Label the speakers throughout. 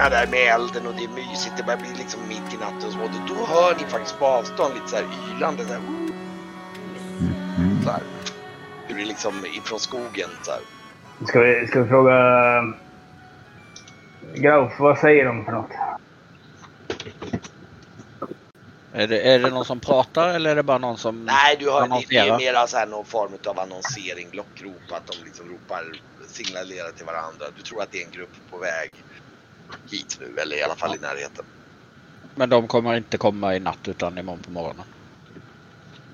Speaker 1: lite vakna där med elden och det är mysigt. Det börjar bli liksom mitt i natten och så. Och då hör ni faktiskt på avstånd lite så här ylande så här. Så här. Hur det liksom ifrån skogen så här.
Speaker 2: Ska vi, ska vi fråga... Grauf, vad säger de för något?
Speaker 3: Är det, är det någon som pratar eller är det bara någon som
Speaker 1: Nej, du hör, det, det är mera så här någon form av annonsering, lockrop, att de liksom ropar, signalerar till varandra. Du tror att det är en grupp på väg hit nu, eller i alla fall i närheten.
Speaker 3: Men de kommer inte komma i natt utan imorgon på morgonen.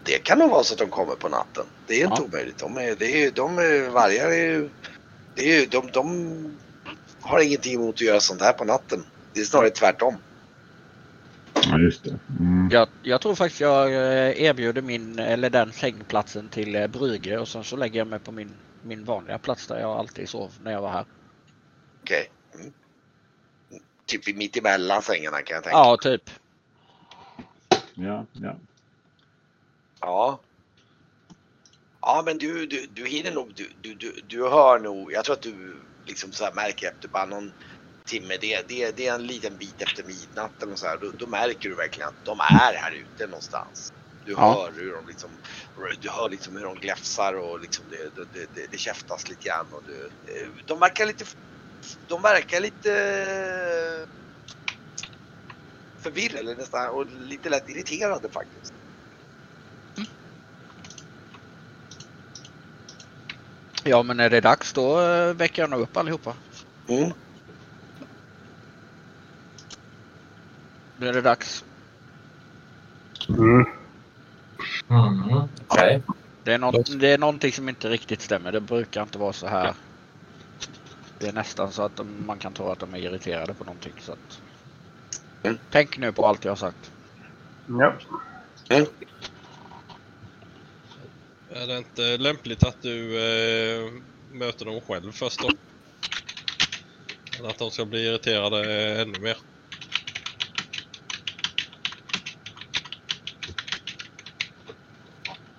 Speaker 1: Det kan nog vara så att de kommer på natten. Det är inte
Speaker 3: Ja.
Speaker 1: omöjligt. De är, det är, de är, vargar är ju, det är ju, de, de har ingenting emot att göra sånt här på natten. Det är snarare tvärtom.
Speaker 4: Ja, just det. Mm.
Speaker 3: Jag, jag tror faktiskt jag eh, erbjuder min, eller den sängplatsen till eh, Brygge och sen så lägger jag mig på min, min vanliga plats där jag alltid sov när jag var här.
Speaker 1: Okej. Mm. Typ i mitt emellan sängarna kan jag tänka.
Speaker 3: Ja, typ.
Speaker 4: Ja, ja.
Speaker 1: Ja. Ja, men du, du, du hinner nog, du, du, du, du hör nog, jag tror att du liksom så här märker efter bara någon timme, det, det, det är en liten bit efter midnatt eller så här, då, då märker du verkligen att de är här ute någonstans. Du
Speaker 3: Ja.
Speaker 1: hör hur de liksom, du hör liksom hur de gläfsar och liksom det, det, det, det, det käftas lite grann och du, de verkar lite, de verkar lite förvirrade eller nästan och lite lätt irriterade faktiskt.
Speaker 3: Ja, men när det är dags då eh, väcker jag nog upp allihopa.
Speaker 1: Mm.
Speaker 3: Då är det dags.
Speaker 2: Mm.
Speaker 5: Mm. Okej.
Speaker 3: Det är, något, det är någonting som inte riktigt stämmer. Det brukar inte vara så här. Det är nästan så att de, man kan tro att de är irriterade på någonting. Så att...
Speaker 1: Mm.
Speaker 3: Tänk nu på allt jag har sagt.
Speaker 2: Ja.
Speaker 6: Är det inte lämpligt att du eh, möter dem själv först då? Än att de ska bli irriterade ännu mer.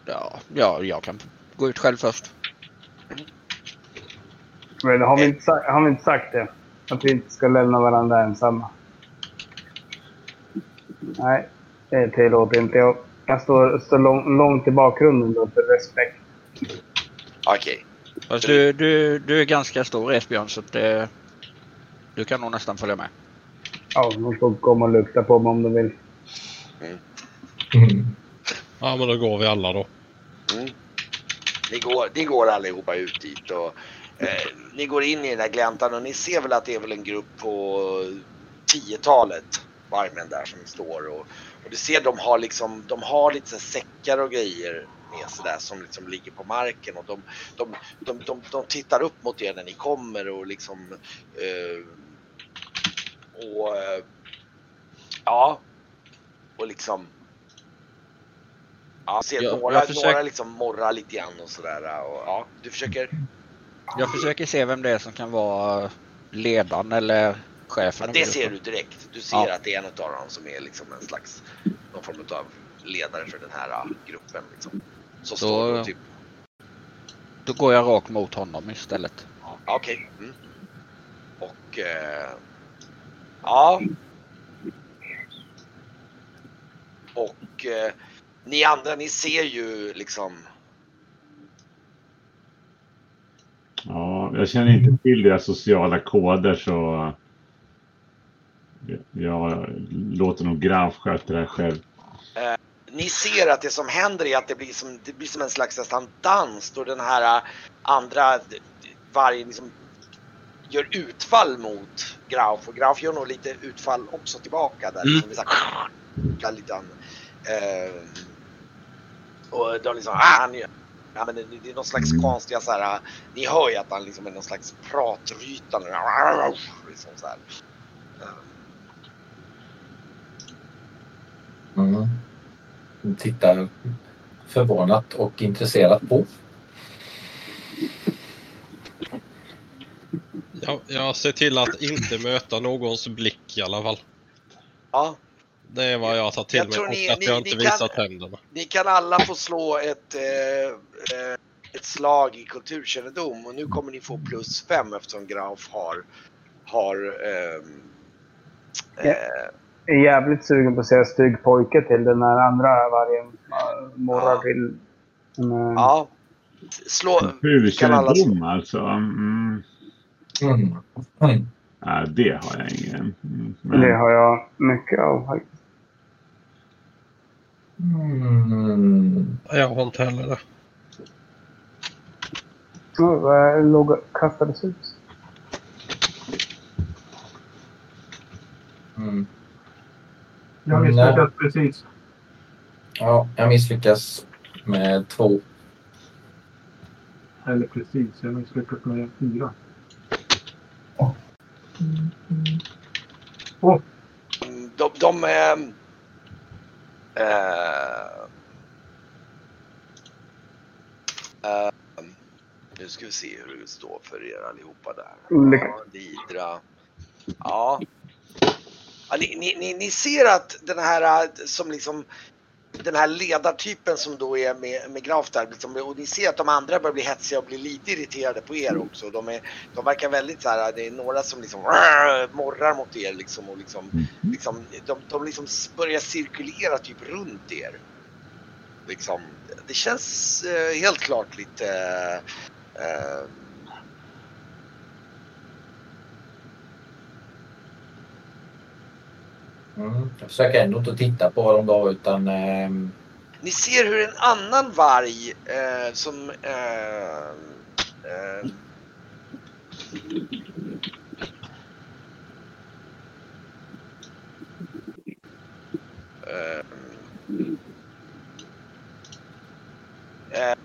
Speaker 3: Ja, ja, jag kan gå ut själv först.
Speaker 2: Men har vi, inte, sa- har vi inte sagt det? Att vi inte ska lämna varandra ensamma? Nej, det tillåter inte jag. Jag står, står lång, långt i bakgrunden då för respekt.
Speaker 1: Okej.
Speaker 3: Fast du, du, du är ganska stor Esbjörn så att det, du kan nog nästan följa med.
Speaker 2: Ja, de får komma och lukta på mig om de vill.
Speaker 5: Mm.
Speaker 6: Ja men då går vi alla då.
Speaker 1: Mm. Ni, går, ni går allihopa ut dit och eh, ni går in i den där gläntan och ni ser väl att det är väl en grupp på tiotalet vargmän där som står och, och du ser de har liksom, de har lite så här säckar och grejer med sig där som liksom ligger på marken och de, de, de, de, de tittar upp mot er när ni kommer och liksom eh, och eh, ja och liksom Ja, ser
Speaker 3: Jag-
Speaker 1: några,
Speaker 3: jag försöker-
Speaker 1: några liksom morrar lite grann och sådär. Och, ja, du försöker.
Speaker 3: Jag försöker se vem det är som kan vara ledaren eller chefen.
Speaker 1: Ja, det ser du direkt. Du ser
Speaker 3: Ja.
Speaker 1: att det är en av dem som är liksom en slags någon form av ledare för den här uh, gruppen. Liksom. Så
Speaker 3: Då-
Speaker 1: står du typ.
Speaker 3: Då går jag rakt mot honom istället.
Speaker 1: Ja, Okej. Mm. Och eh, ja. Och eh, ni andra, ni ser ju liksom.
Speaker 4: Ja, jag känner inte till deras sociala koder så jag låter nog Graf sköta det här själv.
Speaker 1: Ni ser att det som händer är att det blir som, det blir som en slags nästan dans då den här äh, andra vargen liksom gör utfall mot Grauf och Grauf gör nog lite utfall också tillbaka där.
Speaker 3: Mm.
Speaker 1: Liksom, så här, lite. Eh, och de liksom, ah, han gör, ja, men det, det är någon slags konstiga så här, äh, ni hör ju att han liksom är någon slags pratrytande, liksom så här.
Speaker 5: Mm. Tittar förvånat och intresserat på.
Speaker 6: Jag, jag ser till att inte möta någons blick i alla fall.
Speaker 1: Ja,
Speaker 6: Det är vad jag tar till
Speaker 1: Jag
Speaker 6: mig
Speaker 1: tror
Speaker 6: och
Speaker 1: ni-
Speaker 6: att
Speaker 1: ni-
Speaker 6: jag
Speaker 1: ni
Speaker 6: inte
Speaker 1: kan-
Speaker 6: visar tänderna.
Speaker 1: Ni kan alla få slå ett, eh, eh, ett slag i kulturkännedom och nu kommer ni få plus fem eftersom Grauf har, har ehm,
Speaker 2: Ja.
Speaker 1: eh,
Speaker 2: är jävligt sugen på att säga stygg pojke till den här andra vargen. Morrar
Speaker 1: Ja.
Speaker 2: till. Men, äh,
Speaker 1: ja. Slå...
Speaker 4: Hur
Speaker 1: kan alla
Speaker 4: alltså? Mm.
Speaker 5: Mm. Mm.
Speaker 4: Nej, det har jag ingen. Mm. Men,
Speaker 2: Det har jag mycket av faktiskt.
Speaker 5: Mm.
Speaker 6: Jag har inte heller det.
Speaker 2: Oh, vad låg kastades ut?
Speaker 5: Mm.
Speaker 7: Jag misslyckades precis.
Speaker 5: Ja, jag misslyckas med två.
Speaker 7: Eller precis, jag misslyckades med fyra.
Speaker 1: Mm, De, de ehm, eh, nu ska vi se hur det står för er allihopa där. Lidra. Ja. ja ni, ni, ni, ni ser att den här eh, som liksom den här ledartypen som då är med, med Graf där, liksom, och ni ser att de andra börjar bli hetsiga och bli lite irriterade på er också. De, är, de verkar väldigt så här, det är några som liksom morrar mot er liksom och liksom, liksom de, de liksom börjar cirkulera typ runt er. Liksom, det känns eh, helt klart lite eh,
Speaker 5: Mm. Jag försöker ändå inte titta på dem då utan... ehm,
Speaker 1: Ni ser hur en annan varg eh, som eh, eh, eh, eh,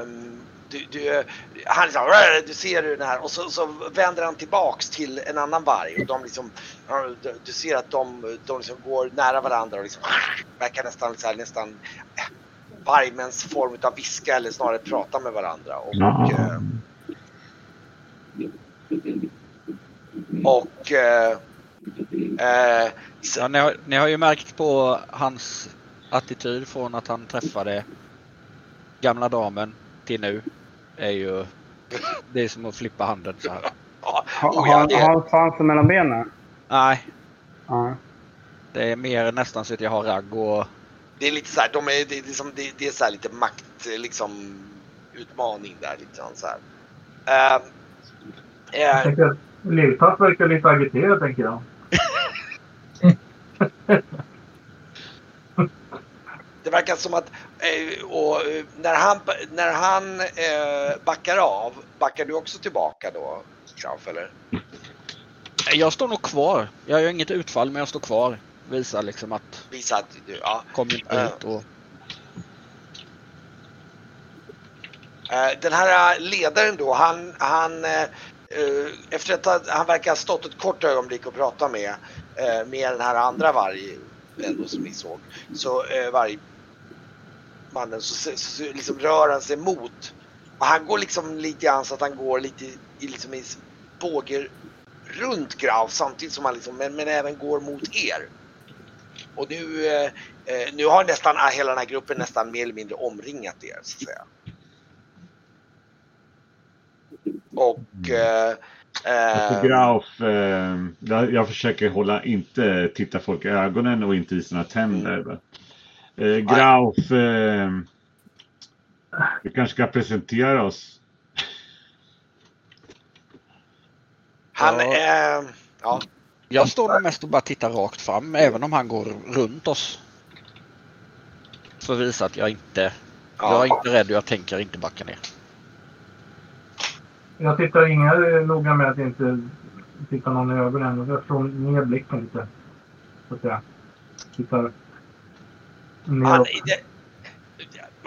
Speaker 1: ehm, du, du, han liksom, du ser hur den här och så, så vänder han tillbaks till en annan varg och de liksom, du, ser att de, de liksom går nära varandra och liksom verkar nästan, så här, nästan eh, vargmäns form av viska eller snarare prata med varandra. Och,
Speaker 4: Ja.
Speaker 1: eh, och eh, eh, så-
Speaker 3: Ja, ni, har, ni har ju märkt på hans attityd från att han träffade gamla damen till nu. Är ju... Det är som att flippa handen så här.
Speaker 1: ja,
Speaker 2: Ha,
Speaker 1: oh, ja,
Speaker 2: har
Speaker 1: det,
Speaker 2: har han svansen mellan benen?
Speaker 3: Nej,
Speaker 2: Ja.
Speaker 3: det är mer nästan så att jag har ragg och...
Speaker 1: det är lite så här, de är, det, är liksom, det, det är så här lite makt, liksom utmaning där lite så här.
Speaker 7: Jag tänker att Lillpapp verkar lite agiterad, tänker jag.
Speaker 1: Det verkar som att eh, och, eh, när han, när han eh, backar av, backar du också tillbaka då? Krauf, eller?
Speaker 3: Jag står nog kvar. Jag gör inget utfall men jag står kvar. Visar liksom att
Speaker 1: Visa att du, ja.
Speaker 3: kom inte
Speaker 1: Ja.
Speaker 3: hit och...
Speaker 1: Eh, Den här eh, ledaren då, han, han eh, eh, efter att ha- han verkar ha stått ett kort ögonblick och pratat med, eh, med den här andra varg, ändå som ni såg, så eh, vargmannen så, så, så liksom rör han sig mot, och han går liksom lite grann så att han går lite i, liksom i båge runt Graf samtidigt som han liksom, men, men även går mot er. Och nu, eh, eh, nu har nästan hela den här gruppen nästan mer eller mindre omringat er så att säga. Och eh,
Speaker 4: Alltså,
Speaker 1: eh,
Speaker 4: Grauf, eh, jag, jag försöker hålla, inte titta folk i ögonen och inte i sina tänder. Eh, Grauf, eh, vi kanske ska presentera oss.
Speaker 1: Han,
Speaker 3: Ja.
Speaker 1: eh, ja,
Speaker 3: Jag står nog mest och bara tittar rakt fram även om han går runt oss. För att visa att jag inte... Jag är
Speaker 1: ja,
Speaker 3: inte rädd och jag tänker inte backa ner.
Speaker 7: Jag tittar inga noga med att inte titta någon i ögonen. Jag slår ner blicken lite. Så att säga. Tittar
Speaker 1: han,
Speaker 7: neråt.
Speaker 1: det,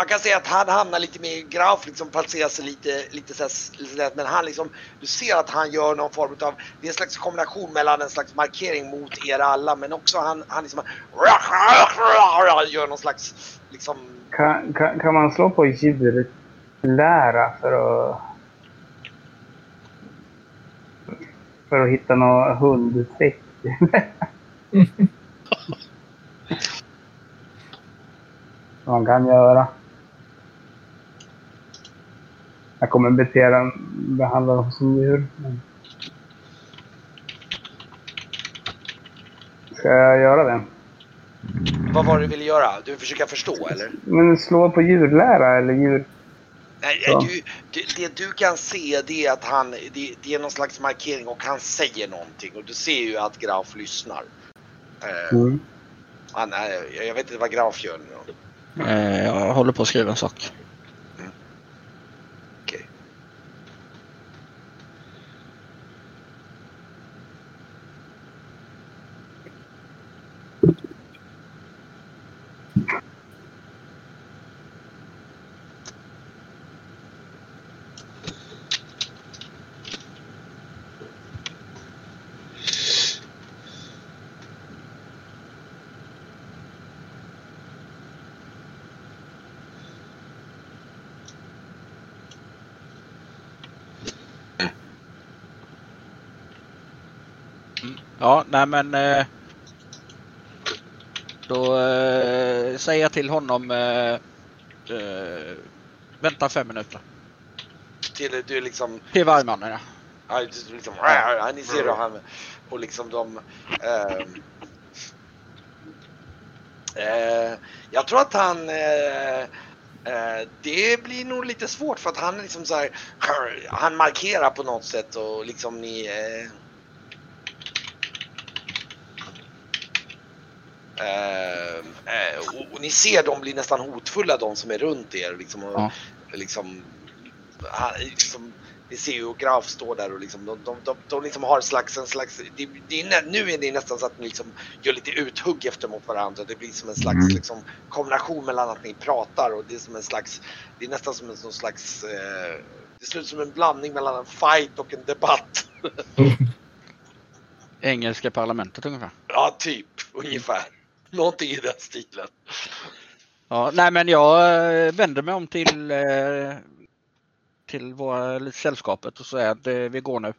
Speaker 1: man kan säga att han hamnar lite mer, Graf liksom placerar sig lite, lite så här, men han liksom, du ser att han gör någon form av, det är en slags kombination mellan en slags markering mot er alla men också han, han liksom gör någon slags liksom
Speaker 2: Kan, kan, kan man slå på djurlära för att... För att hitta något hundtrick? Som man kan göra. Jag kommer betera, behandla dem som djur. Men Ska jag göra det?
Speaker 1: Vad var det du ville göra? Du försöker förstå eller?
Speaker 2: Men slå på djurlära eller djur...
Speaker 1: Nej, du, det, det du kan se det är att han, det, det är någon slags markering och han säger någonting och du ser ju att Graf lyssnar. Eh,
Speaker 2: Mm.
Speaker 1: han, jag vet inte vad Graf gör nu.
Speaker 3: Eh, jag håller på att skriva en sak.
Speaker 1: Okej.
Speaker 3: Ja, nej men... Eh, då eh, säger jag till honom... Eh, eh, vänta fem minuter.
Speaker 1: Till du liksom
Speaker 3: Till vargmannen ja.
Speaker 1: Liksom, ja. ni ser då han och liksom de... ehm, eh, jag tror att han... Eh, eh, det blir nog lite svårt för att han liksom så här, Han markerar på något sätt och liksom ni... Eh, eh, eh, och, och ni ser de blir nästan hotfulla de som är runt er. Liksom, och,
Speaker 3: Ja.
Speaker 1: liksom, han, liksom vi ser ju Graf står där och liksom, de, de, de, de liksom har en slags, en slags det, det är, nu är det nästan så att ni liksom gör lite uthugg efter mot varandra. Det blir som en slags
Speaker 4: Mm.
Speaker 1: liksom, kombination mellan att ni pratar och det är som en slags, det är nästan som en sån slags, eh, det ser ut som en blandning mellan en fight och en debatt.
Speaker 3: Engelska parlamentet ungefär.
Speaker 1: Ja, typ ungefär. Någonting i den stilen.
Speaker 3: Ja, nej men jag eh, vänder mig om till, eh, till våra sällskapet och säger att eh, vi går nu.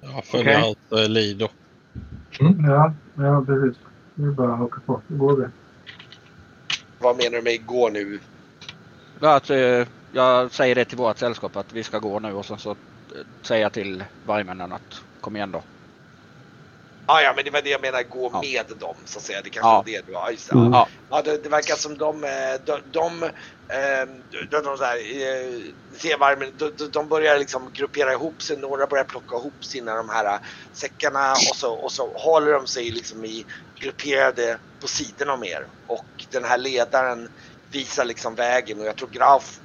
Speaker 6: Jag följer hans eh, lead då.
Speaker 7: Ja, ja precis. Nu bara haka på. Då går vi.
Speaker 1: Vad menar du med gå nu?
Speaker 3: Ja, Att, jag säger det till vårt sällskap att vi ska gå nu och sen så säger jag till vargmännen att kom igen då.
Speaker 1: Ah, ja, men det var det jag menar, gå
Speaker 3: Ja.
Speaker 1: med dem så att säga. Det kanske
Speaker 3: Ja.
Speaker 1: var det du ja, just det.
Speaker 2: Mm.
Speaker 1: Ja.
Speaker 3: Ja,
Speaker 1: Ja, det, det verkar som de, eh, de, de, eh, de, de, där, eh, C-varmen, de, de- de börjar liksom gruppera ihop sig. Några börjar plocka ihop sina de här eh, säckarna och så, och så håller de sig liksom i grupperade på sidan om er. Och den här ledaren visar liksom vägen och jag tror Graf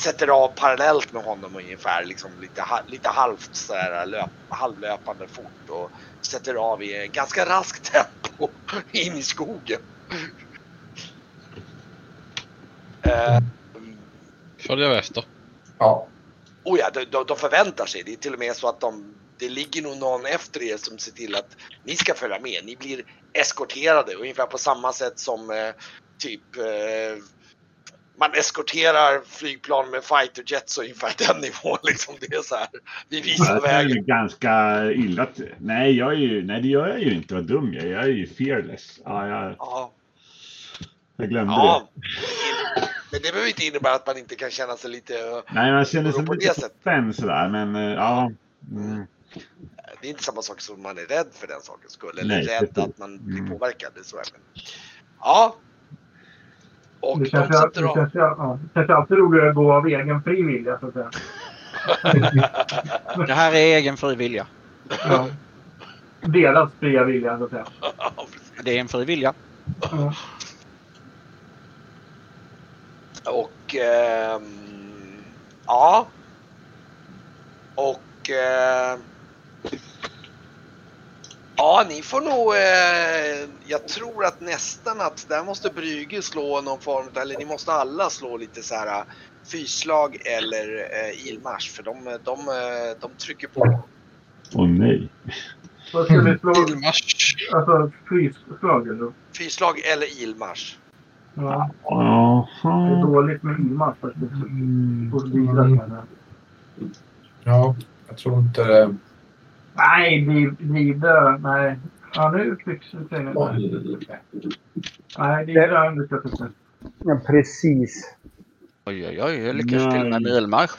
Speaker 1: sätter av parallellt med honom ungefär, liksom lite, lite halvt så här, löp, halvlöpande fort och sätter av i ganska raskt tempo in i skogen. Eh,
Speaker 6: Följer efter.
Speaker 5: Ja.
Speaker 1: oh ja, de, de, de förväntar sig. Det är till och med så att de, det ligger nog någon efter er som ser till att ni ska följa med. Ni blir eskorterade ungefär på samma sätt som eh, typ eh, man eskorterar flygplan med fighter jets ungefär den nivån liksom. Det är så här. Vi visar
Speaker 4: Det är ju
Speaker 1: vägen.
Speaker 4: ganska illa. Nej, jag är ju, nej, det gör jag ju inte. Vad dum jag är. Jag är ju fearless. Ja, jag,
Speaker 1: Ja,
Speaker 4: jag glömde
Speaker 1: ja.
Speaker 4: det.
Speaker 1: Men det behöver inte innebära att man inte kan känna sig lite
Speaker 4: Nej, man känner sig lite spänn sådär. Men eh, ja. Mm.
Speaker 1: Det är inte samma sak som man är rädd för den sakens skull. Eller
Speaker 4: Nej,
Speaker 1: rädd att man blir
Speaker 4: Mm.
Speaker 1: påverkad. Så jag menar. Ja. Och
Speaker 7: Det
Speaker 1: de
Speaker 7: känns,
Speaker 1: sätter
Speaker 7: det, känns, ja, det känns alltid roligare att gå av egen fri vilja så att säga.
Speaker 3: det här är egen fri vilja.
Speaker 7: Ja. Deras fria vilja så att säga.
Speaker 3: Det är en fri vilja.
Speaker 7: Ja.
Speaker 1: Och ehm, ja. Och eh, ja, ni får nog. Eh, jag tror att nästan att där måste Brygge slå någon form eller ni måste alla slå lite så här fyslag eller eh, ilmarsch för de, de, eh, de trycker på.
Speaker 4: Åh nej.
Speaker 7: Vad ska vi slå?
Speaker 6: Ilmarsch.
Speaker 7: Alltså frysslag eller?
Speaker 1: Fyslag eller ilmarsch.
Speaker 7: Ja, det är dåligt med ilmarsch faktiskt.
Speaker 4: Mm.
Speaker 7: Bilar kanske.
Speaker 5: Ja, jag tror inte det.
Speaker 7: Nej, liv, livdö. Nej. Ja, nu det säga nej. Nej, livdö lyckas inte.
Speaker 2: Ja, precis.
Speaker 3: Oj, oj, oj. Jag lyckas till och med med ilmarsch.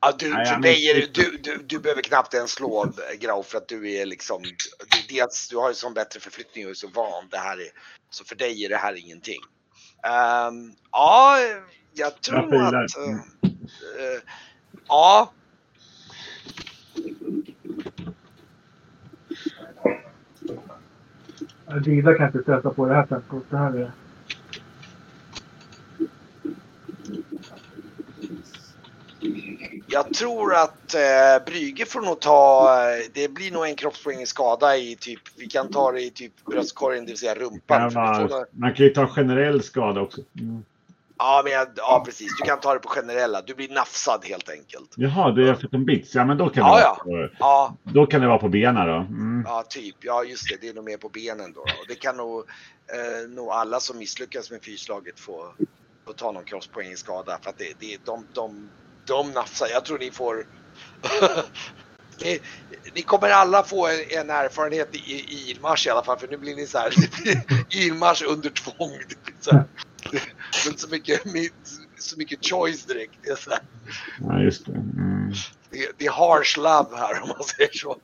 Speaker 1: Ja, du,
Speaker 4: Nej,
Speaker 1: för dig är det, du, du, du behöver knappt ens slå Grau för att du är liksom, du- dels du har ju sån bättre förflyttning och är så van. Det här är, så för dig är det här ingenting. Ehm, ja, jag tror
Speaker 4: Jag
Speaker 1: att... eh, eh, ja,
Speaker 7: Dida kan inte stöta på det här tempot. Det här är...
Speaker 1: jag tror att eh, Brygge får nog ta, eh, det blir nog en kroppspoäng skada i typ, vi kan ta det i typ bröstkorgen, det vill säga rumpan. Nog-
Speaker 4: man kan ju ta generell skada också. Mm.
Speaker 1: Ja, men jag, ja, precis. Du kan ta det på generella. Du blir nafsad helt enkelt.
Speaker 4: Jaha, det är för en bits. Ja, men då kan,
Speaker 1: Ja,
Speaker 4: det, vara,
Speaker 1: Ja,
Speaker 4: då kan det vara på benen då. Mm.
Speaker 1: ja, typ. Ja, just det. Det är nog mer på benen då. Och det kan nog, eh, nog alla som misslyckas med fyrslaget få, få ta någon crosspoäng i skada. För att det, det, de, de, de nafsar. Jag tror ni får... ni, ni kommer alla få en, en erfarenhet i, i ilmarsch i alla fall. För nu blir ni så här, ilmarsch under tvång. Så här, inte så mycket, så mycket choice direkt. Det är så här.
Speaker 4: Ja, just det. Mm.
Speaker 1: Det, det är harsh love här om man säger så.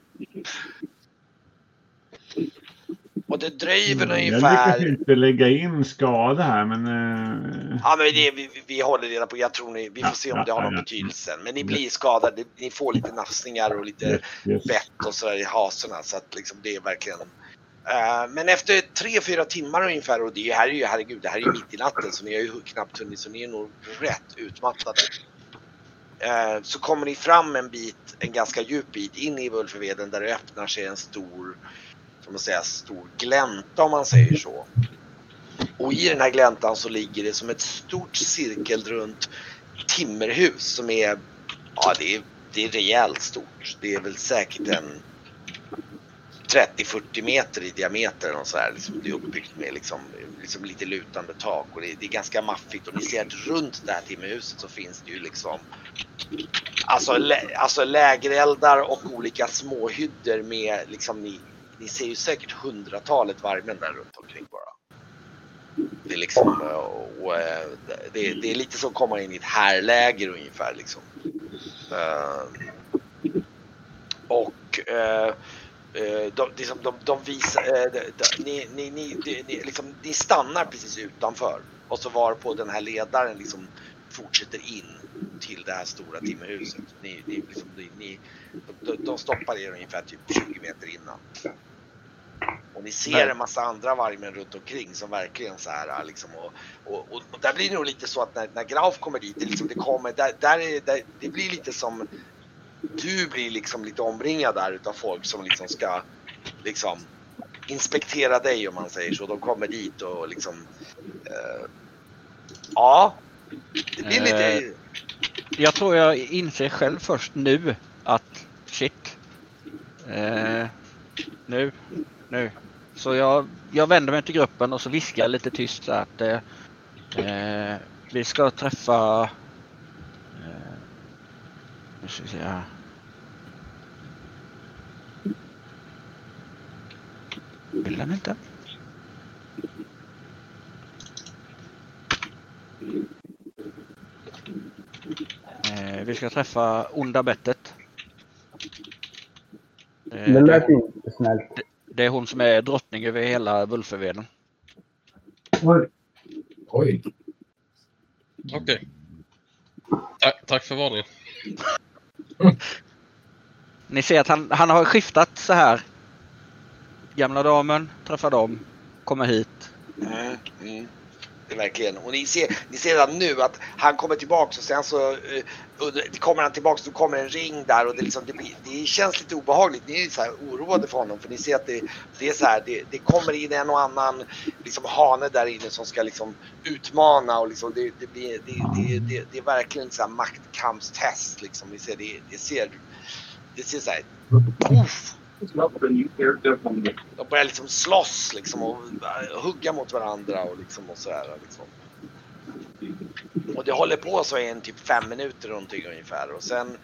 Speaker 1: Och det dröjer väl
Speaker 4: Jag lyckas
Speaker 1: ungefär...
Speaker 4: inte lägga in skada här, men... eh,
Speaker 1: Ja men det, vi, vi håller reda på, jag tror ni, vi får
Speaker 4: Ja,
Speaker 1: se om
Speaker 4: ja,
Speaker 1: det har
Speaker 4: ja,
Speaker 1: någon betydelse. Men ni blir skadade, ni får lite nafsningar och lite
Speaker 4: yes, yes.
Speaker 1: bett och sådär i hasorna så att liksom det är verkligen Eh, men efter tre fyra timmar ungefär och det här är ju herregud, det här är ju mitt i natten så ni har ju knappt hunnit så ni är nog rätt utmattade. Eh, så kommer ni fram en bit, en ganska djup bit in i Vulföveden där det öppnar sig en stor, som man säger, stor glänta om man säger så. Och i den här gläntan så ligger det som ett stort cirkelrunt timmerhus som är, ja det är, det är rejält stort. Det är väl säkert en 30-40 meter i diameter och så här. Liksom, det är uppbyggt med liksom, liksom lite lutande tak och det är, det är ganska maffigt och ni ser att runt det här timmerhuset så finns det ju liksom Alltså, lä, alltså lägereldar och olika småhyddor med liksom ni, ni ser ju säkert hundratalet vargmän där runt omkring bara. Det är liksom och, och, eh, det, det är lite som att komma in i ett härläger ungefär liksom. Eh, och eh, de, liksom, de, de visar, de, de, ni, ni, ni, ni, ni, liksom, ni stannar precis utanför och så var på den här ledaren liksom fortsätter in till det här stora timmerhuset. Ni, ni, liksom, ni, de, de stoppar er ungefär typ 20 meter innan. Och ni ser en massa andra vargmän runt omkring som verkligen så här liksom och, och, och, och där blir det nog lite så att när, när Grauf kommer dit, det, liksom, det kommer, där, där är, där, det blir lite som du blir liksom lite omringad där utav folk som liksom ska liksom inspektera dig om man säger så. De kommer dit och liksom eh, Ja, det blir lite
Speaker 3: Eh, Jag tror jag inser själv först nu att shit. Eh, nu, nu. Så jag, jag vänder mig till gruppen och så viskar jag lite tyst så att eh, eh, vi ska träffa eh, nu ska vi se här. Vill den inte? Eh, vi ska träffa onda bettet. Eh,
Speaker 2: Det
Speaker 3: det,
Speaker 2: lät inte snällt.
Speaker 3: det är hon som är drottning över hela Vulföveden.
Speaker 7: Oj,
Speaker 5: Oj.
Speaker 6: Okej. Tack, tack för varningen.
Speaker 3: Ni ser att han, han har skiftat så här. Gamla damen, träffar dem, kommer hit.
Speaker 1: Mm, mm. Verkligen. Och ni ser, ni ser redan nu att han kommer tillbaks och sen så eh, kommer han tillbaks och då kommer en ring där och det, liksom, det, blir, det känns lite obehagligt. Ni är så här oroade för honom för ni ser att det, det är så här, det, det kommer in en och annan liksom, hane där inne som ska liksom utmana och liksom, det, det, blir, det, det, det, det är verkligen så här maktkampstest liksom. Ni ser, det, det ser, det ser så här, uff, de börjar liksom slåss liksom och äh, hugga mot varandra och liksom och sådär liksom. Och det håller på så i en typ fem minuter någonting ungefär och sen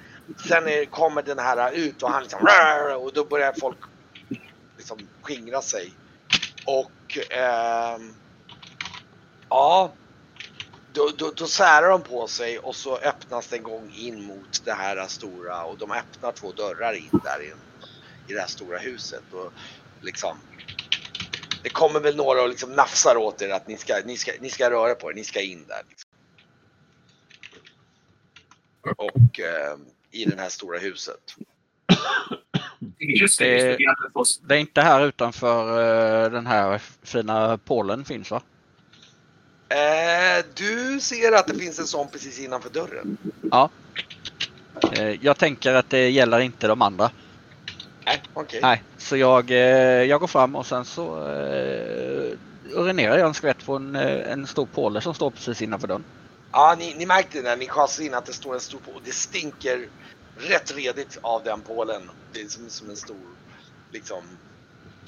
Speaker 1: sen är, kommer den här ut och han liksom och då börjar folk liksom skingra sig. Och eh, ja. då, då, då särar de på sig och så öppnas det en gång in mot det här stora och de öppnar två dörrar in där i, i det här stora huset. Och liksom, det kommer väl några och liksom nafsar åt er att ni ska, ni ska, ni ska röra på er, ni ska in där. Liksom. Och eh, i det här stora huset.
Speaker 3: Det, det är inte här utanför eh, den här fina pålen finns va?
Speaker 1: Eh, du ser att det finns en sån precis innanför dörren.
Speaker 3: Ja. Eh, jag tänker att det gäller inte de andra.
Speaker 1: Nej, okej.
Speaker 3: Nej, så jag, eh, jag går fram och sen så eh, urinerar jag en skvätt på en, eh, en stor påle som står precis innanför dörren.
Speaker 1: Ja, ni, ni märkte när ni kastar in att det står en stor påle. Det stinker rätt redigt av den pålen. Det är som, som en stor liksom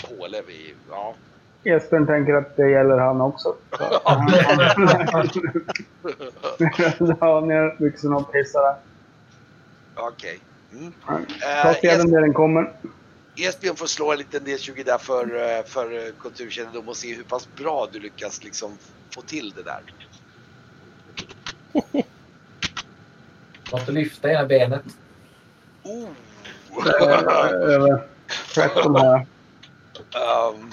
Speaker 1: påle vid, ja.
Speaker 2: Esbjörn tänker att det gäller han också. Så han- ner byxorna och pissar.
Speaker 1: Okej. Mm.
Speaker 2: Ta
Speaker 1: Eh,
Speaker 2: sedan när den kommer.
Speaker 1: Esbjörn får slå en liten D20 där för, eh, för eh, kulturkännedom och se hur pass bra du lyckas liksom få till det där.
Speaker 5: Måste lyfta ena benet.
Speaker 1: Oh.
Speaker 2: Över 13 här.
Speaker 1: Um,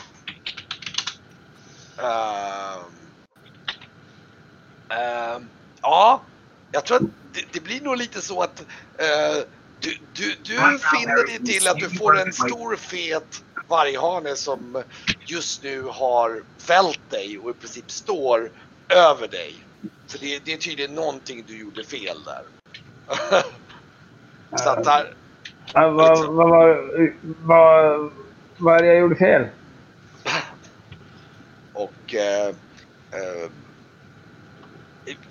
Speaker 1: um, um, ja, jag tror att det, det blir nog lite så att eh, du, du, du finner dig till att du får en stor fet varghane som just nu har fällt dig och i princip står över dig. Så det, det är tydligen någonting du gjorde fel där. så att där,
Speaker 2: Ja, vad, vad, vad, vad, vad är det jag gjorde fel?
Speaker 1: Och eh, eh,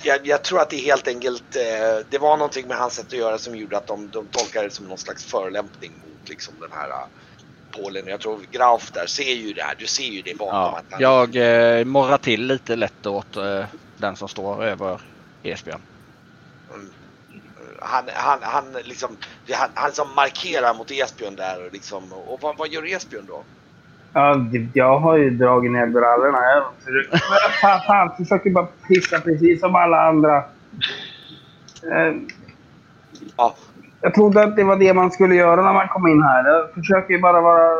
Speaker 1: jag, jag tror att det helt enkelt, eh, det var någonting med hans sätt att göra som gjorde att de, de tolkade det som någon slags förolämpning mot liksom den här uh, Polen. Jag tror Grauf där ser ju det här, du ser ju det bakom.
Speaker 3: Ja,
Speaker 1: att han,
Speaker 3: jag eh, morrar till lite lätt åt eh, den som står över Esbjörn.
Speaker 1: Mm. han, han, han liksom, han, han liksom markerar mot Esbjörn där och liksom, och vad, vad gör Esbjörn då?
Speaker 2: Ja, jag har ju dragit ner brallorna. Jag försöker- fan, fan, försöker bara pissa precis som alla andra. Eh,
Speaker 1: Ja,
Speaker 2: Jag trodde att det var det man skulle göra när man kom in här. Jag försöker ju bara vara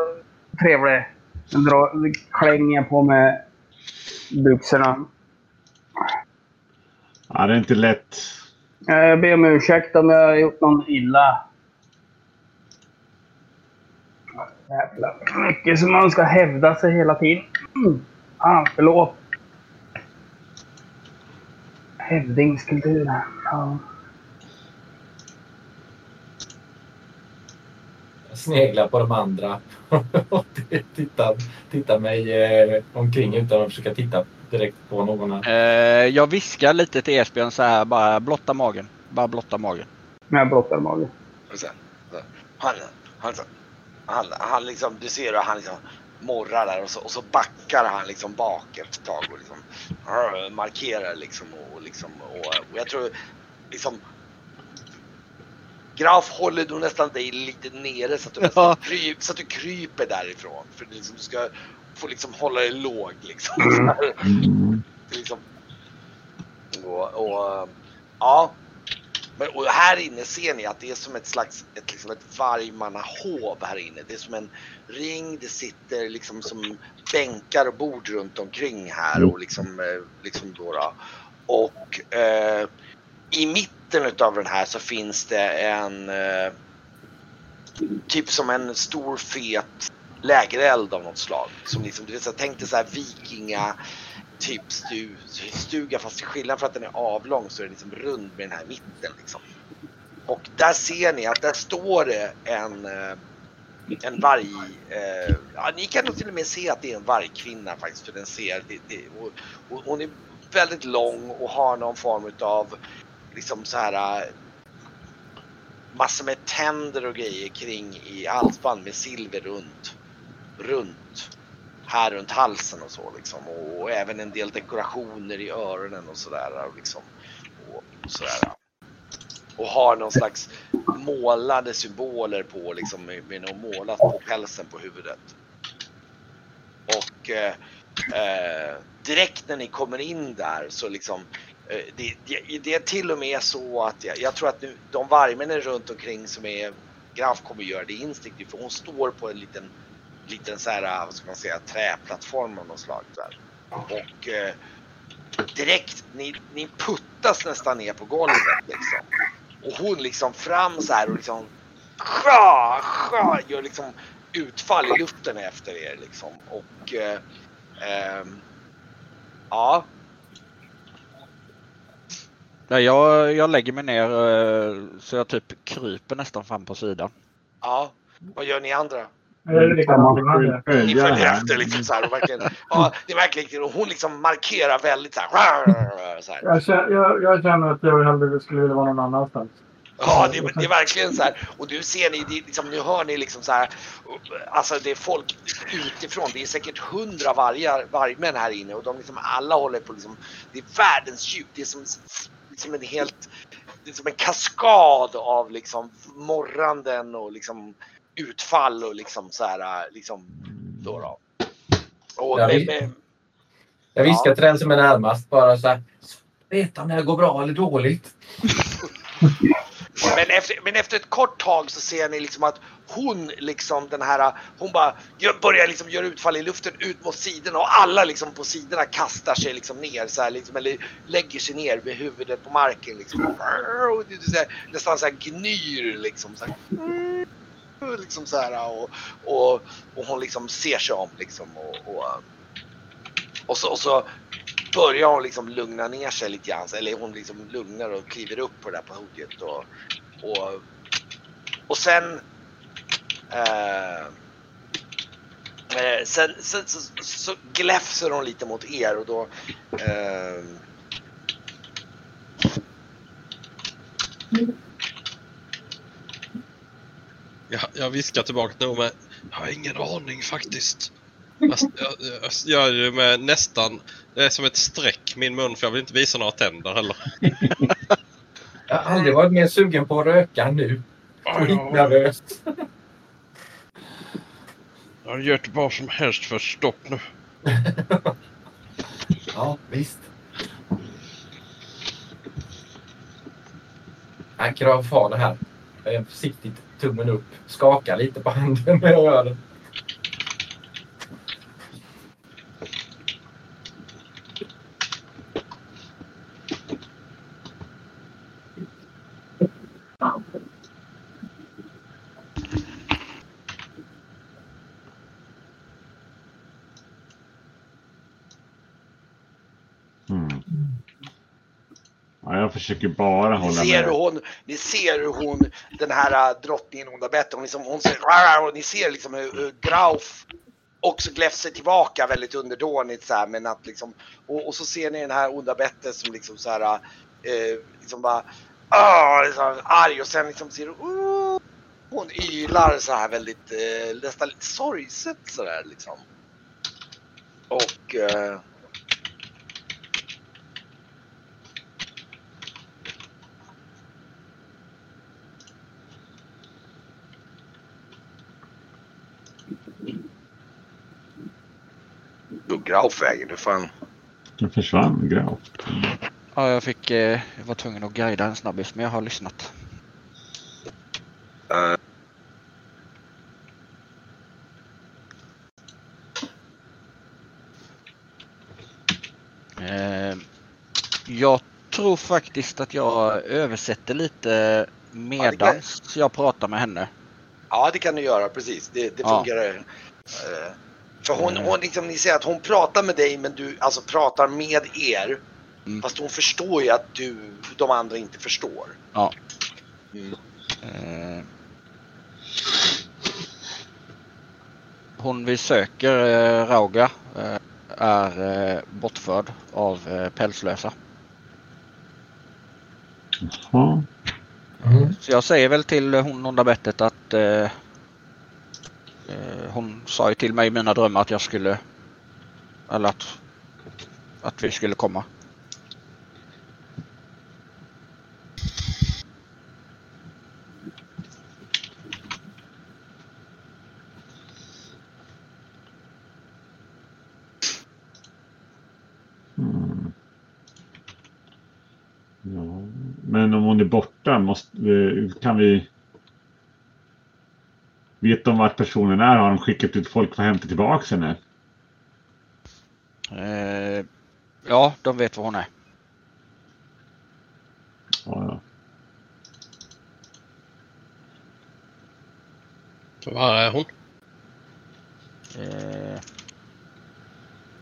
Speaker 2: trevlig. Sen dra- klänger jag på med byxorna.
Speaker 4: Ja, det är inte lätt.
Speaker 2: Eh, Jag ber om ursäkt om jag har gjort någon illa. Jävlar. Mycket som man ska hävda sig hela tiden. Mm. Ah, förlåt. Hävdingskultur. Ja.
Speaker 5: Jag sneglar på de andra. och tittar, tittar mig eh, omkring utan att försöka titta direkt på någon annan.
Speaker 3: Eh, jag viskar lite till Esbjörn så här, bara blotta magen. Bara blotta magen.
Speaker 2: Jag blottar magen.
Speaker 1: och sen, så, han, han, liksom, du ser hur han liksom morrar där och så, och så backar han liksom bak ett tag och liksom rr, markerar liksom och, liksom och, och jag tror liksom Graf håller då nästan dig lite nere så att du,
Speaker 3: Ja.
Speaker 1: kryp, så att du kryper därifrån. För det liksom, du ska få liksom hålla dig låg liksom. Så här.
Speaker 4: Mm.
Speaker 1: Är liksom, och, och, ja. Men, och här inne ser ni att det är som ett slags ett, liksom ett vargmannahov här inne. Det är som en ring, det sitter liksom som bänkar och bord runt omkring här och liksom, eh, liksom då, då. Och eh, i mitten utav den här så finns det en eh, typ som en stor fet lägereld av något slag. Som liksom, du vet, så tänk dig så här vikinga typ stu, stuga fast till skillnad för att den är avlång så är den liksom rund med den här mitten liksom. Och där ser ni att där står det en eh, en varg, eh, ja, ni kan nog till och med se att det är en vargkvinna faktiskt för den ser, det, det, och, och hon är väldigt lång och har någon form utav liksom så här massor med tänder och grejer kring i halsband med silver runt, runt här runt halsen och så liksom och, och även en del dekorationer i öronen och sådär och liksom och, och sådär. Och har någon slags målade symboler på liksom med, med något målat på pälsen på huvudet. Och eh, eh, direkt när ni kommer in där så liksom Eh, Det, det, det är till och med så att jag, jag tror att nu, de vargmännen runt omkring som är Graf kommer göra det instinktivt för hon står på en liten, liten så här, vad ska man säga, träplattform av något slag. Där. Och eh, direkt, ni, ni puttas nästan ner på golvet liksom. Och hon liksom fram så här och liksom sja, sja, gör liksom utfall i luften efter er liksom. Och eh, ehm, ja,
Speaker 3: Nej, jag, jag lägger mig ner eh, så jag typ kryper nästan fram på sidan.
Speaker 1: ja. Vad gör ni andra?
Speaker 7: Det är?
Speaker 1: Ni
Speaker 4: Följa
Speaker 1: följer
Speaker 4: här.
Speaker 1: efter liksom så här och verkligen, ja, det är verkligen, och hon liksom markerar väldigt så här. Så här.
Speaker 7: Jag känner, jag, jag känner att jag hellre skulle vilja vara någon annanstans.
Speaker 1: Ja, det, är- det är verkligen så här. Och du ser ni, det, liksom, nu hör ni liksom så här. Alltså det är folk utifrån. Det är säkert hundra vargar, vargmän här inne och de liksom alla håller på liksom. Det är världens djup. Det är som, liksom en helt, det är som en kaskad av liksom morranden och liksom utfall och liksom så här liksom. Då då. Och
Speaker 5: Ja,
Speaker 1: med,
Speaker 5: vi-
Speaker 1: med,
Speaker 5: Jag viskar till den som är närmast bara så här. Vet om det går bra eller dåligt?
Speaker 1: Men efter, men efter ett kort tag så ser ni liksom att hon liksom den här, hon bara börjar liksom göra utfall i luften ut mot sidorna och alla liksom på sidorna kastar sig liksom ner så här liksom, eller lägger sig ner med huvudet på marken liksom. Och nästan så här gnyr liksom så här. Liksom så här och, och, och hon liksom ser sig om liksom och, och, och, så, och så börjar hon liksom lugna ner sig lite grann. Eller hon liksom lugnar och kliver upp på det där podiet. Och, och, och sen... Eh, eh sen, sen så, så gläfser hon lite mot er och då... Eh, mm.
Speaker 6: Jag, jag viskar tillbaka till Nome. Jag har ingen aning faktiskt. Jag, jag, jag gör ju med nästan... Det är som ett streck min mun för jag vill inte visa några tänder heller.
Speaker 5: Jag har aldrig varit mer sugen på att röka nu. Skitnervöst.
Speaker 6: Jag har gjort vad som helst för stopp nu.
Speaker 5: Ja, visst. Jag krav har det här. Jag är försiktigt tummen upp. Skakar lite på handen när jag gör det.
Speaker 4: Mm. Ja, jag försöker bara
Speaker 1: ni,
Speaker 4: hålla
Speaker 1: ser hur
Speaker 4: med.
Speaker 1: hon, ni ser hur hon, den här äh, drottningen Onda Bett, hon, liksom, hon säger och ni ser liksom hur, hur Grauf också gläfser tillbaka väldigt underdånigt så här men att liksom och, och så ser ni den här onda Bette som liksom så här eh, liksom bara ah, liksom, arg och sen liksom ser du oh, hon ylar så här väldigt eh, nästan lite sorgset så där liksom. Och eh, då Grauf vägen, hur fan.
Speaker 4: Den försvann gravt.
Speaker 3: Ja, jag fick... Eh, jag var tvungen att guida en snabbis, men jag har lyssnat.
Speaker 1: Eh,
Speaker 3: Eh, jag tror faktiskt att jag översätter lite medans jag pratar med henne.
Speaker 1: Ja, det kan du göra precis. Det, det
Speaker 3: Ja.
Speaker 1: fungerar. Eh, För hon,
Speaker 3: Mm.
Speaker 1: hon liksom, ni ser att hon pratar med dig men du alltså pratar med er.
Speaker 3: Mm.
Speaker 1: Fast hon förstår ju att du, de andra inte förstår.
Speaker 3: Ja.
Speaker 1: Mm.
Speaker 3: Eh, hon vi söker, eh, Rauga, eh, är bortförd av pälslösa.
Speaker 4: Ja.
Speaker 5: Mm.
Speaker 3: Så jag säger väl till hon onda bettet att Eh, hon sa ju till mig i mina drömmar att jag skulle eller att, att vi skulle komma.
Speaker 4: Mm. Men om hon är borta måste, kan vi... Vet de vart personen är? Har de skickat ut folk för att hämta tillbaka henne?
Speaker 3: Eh, ja, de vet var hon är.
Speaker 4: Ja, ja.
Speaker 6: Var är hon?
Speaker 3: Eh,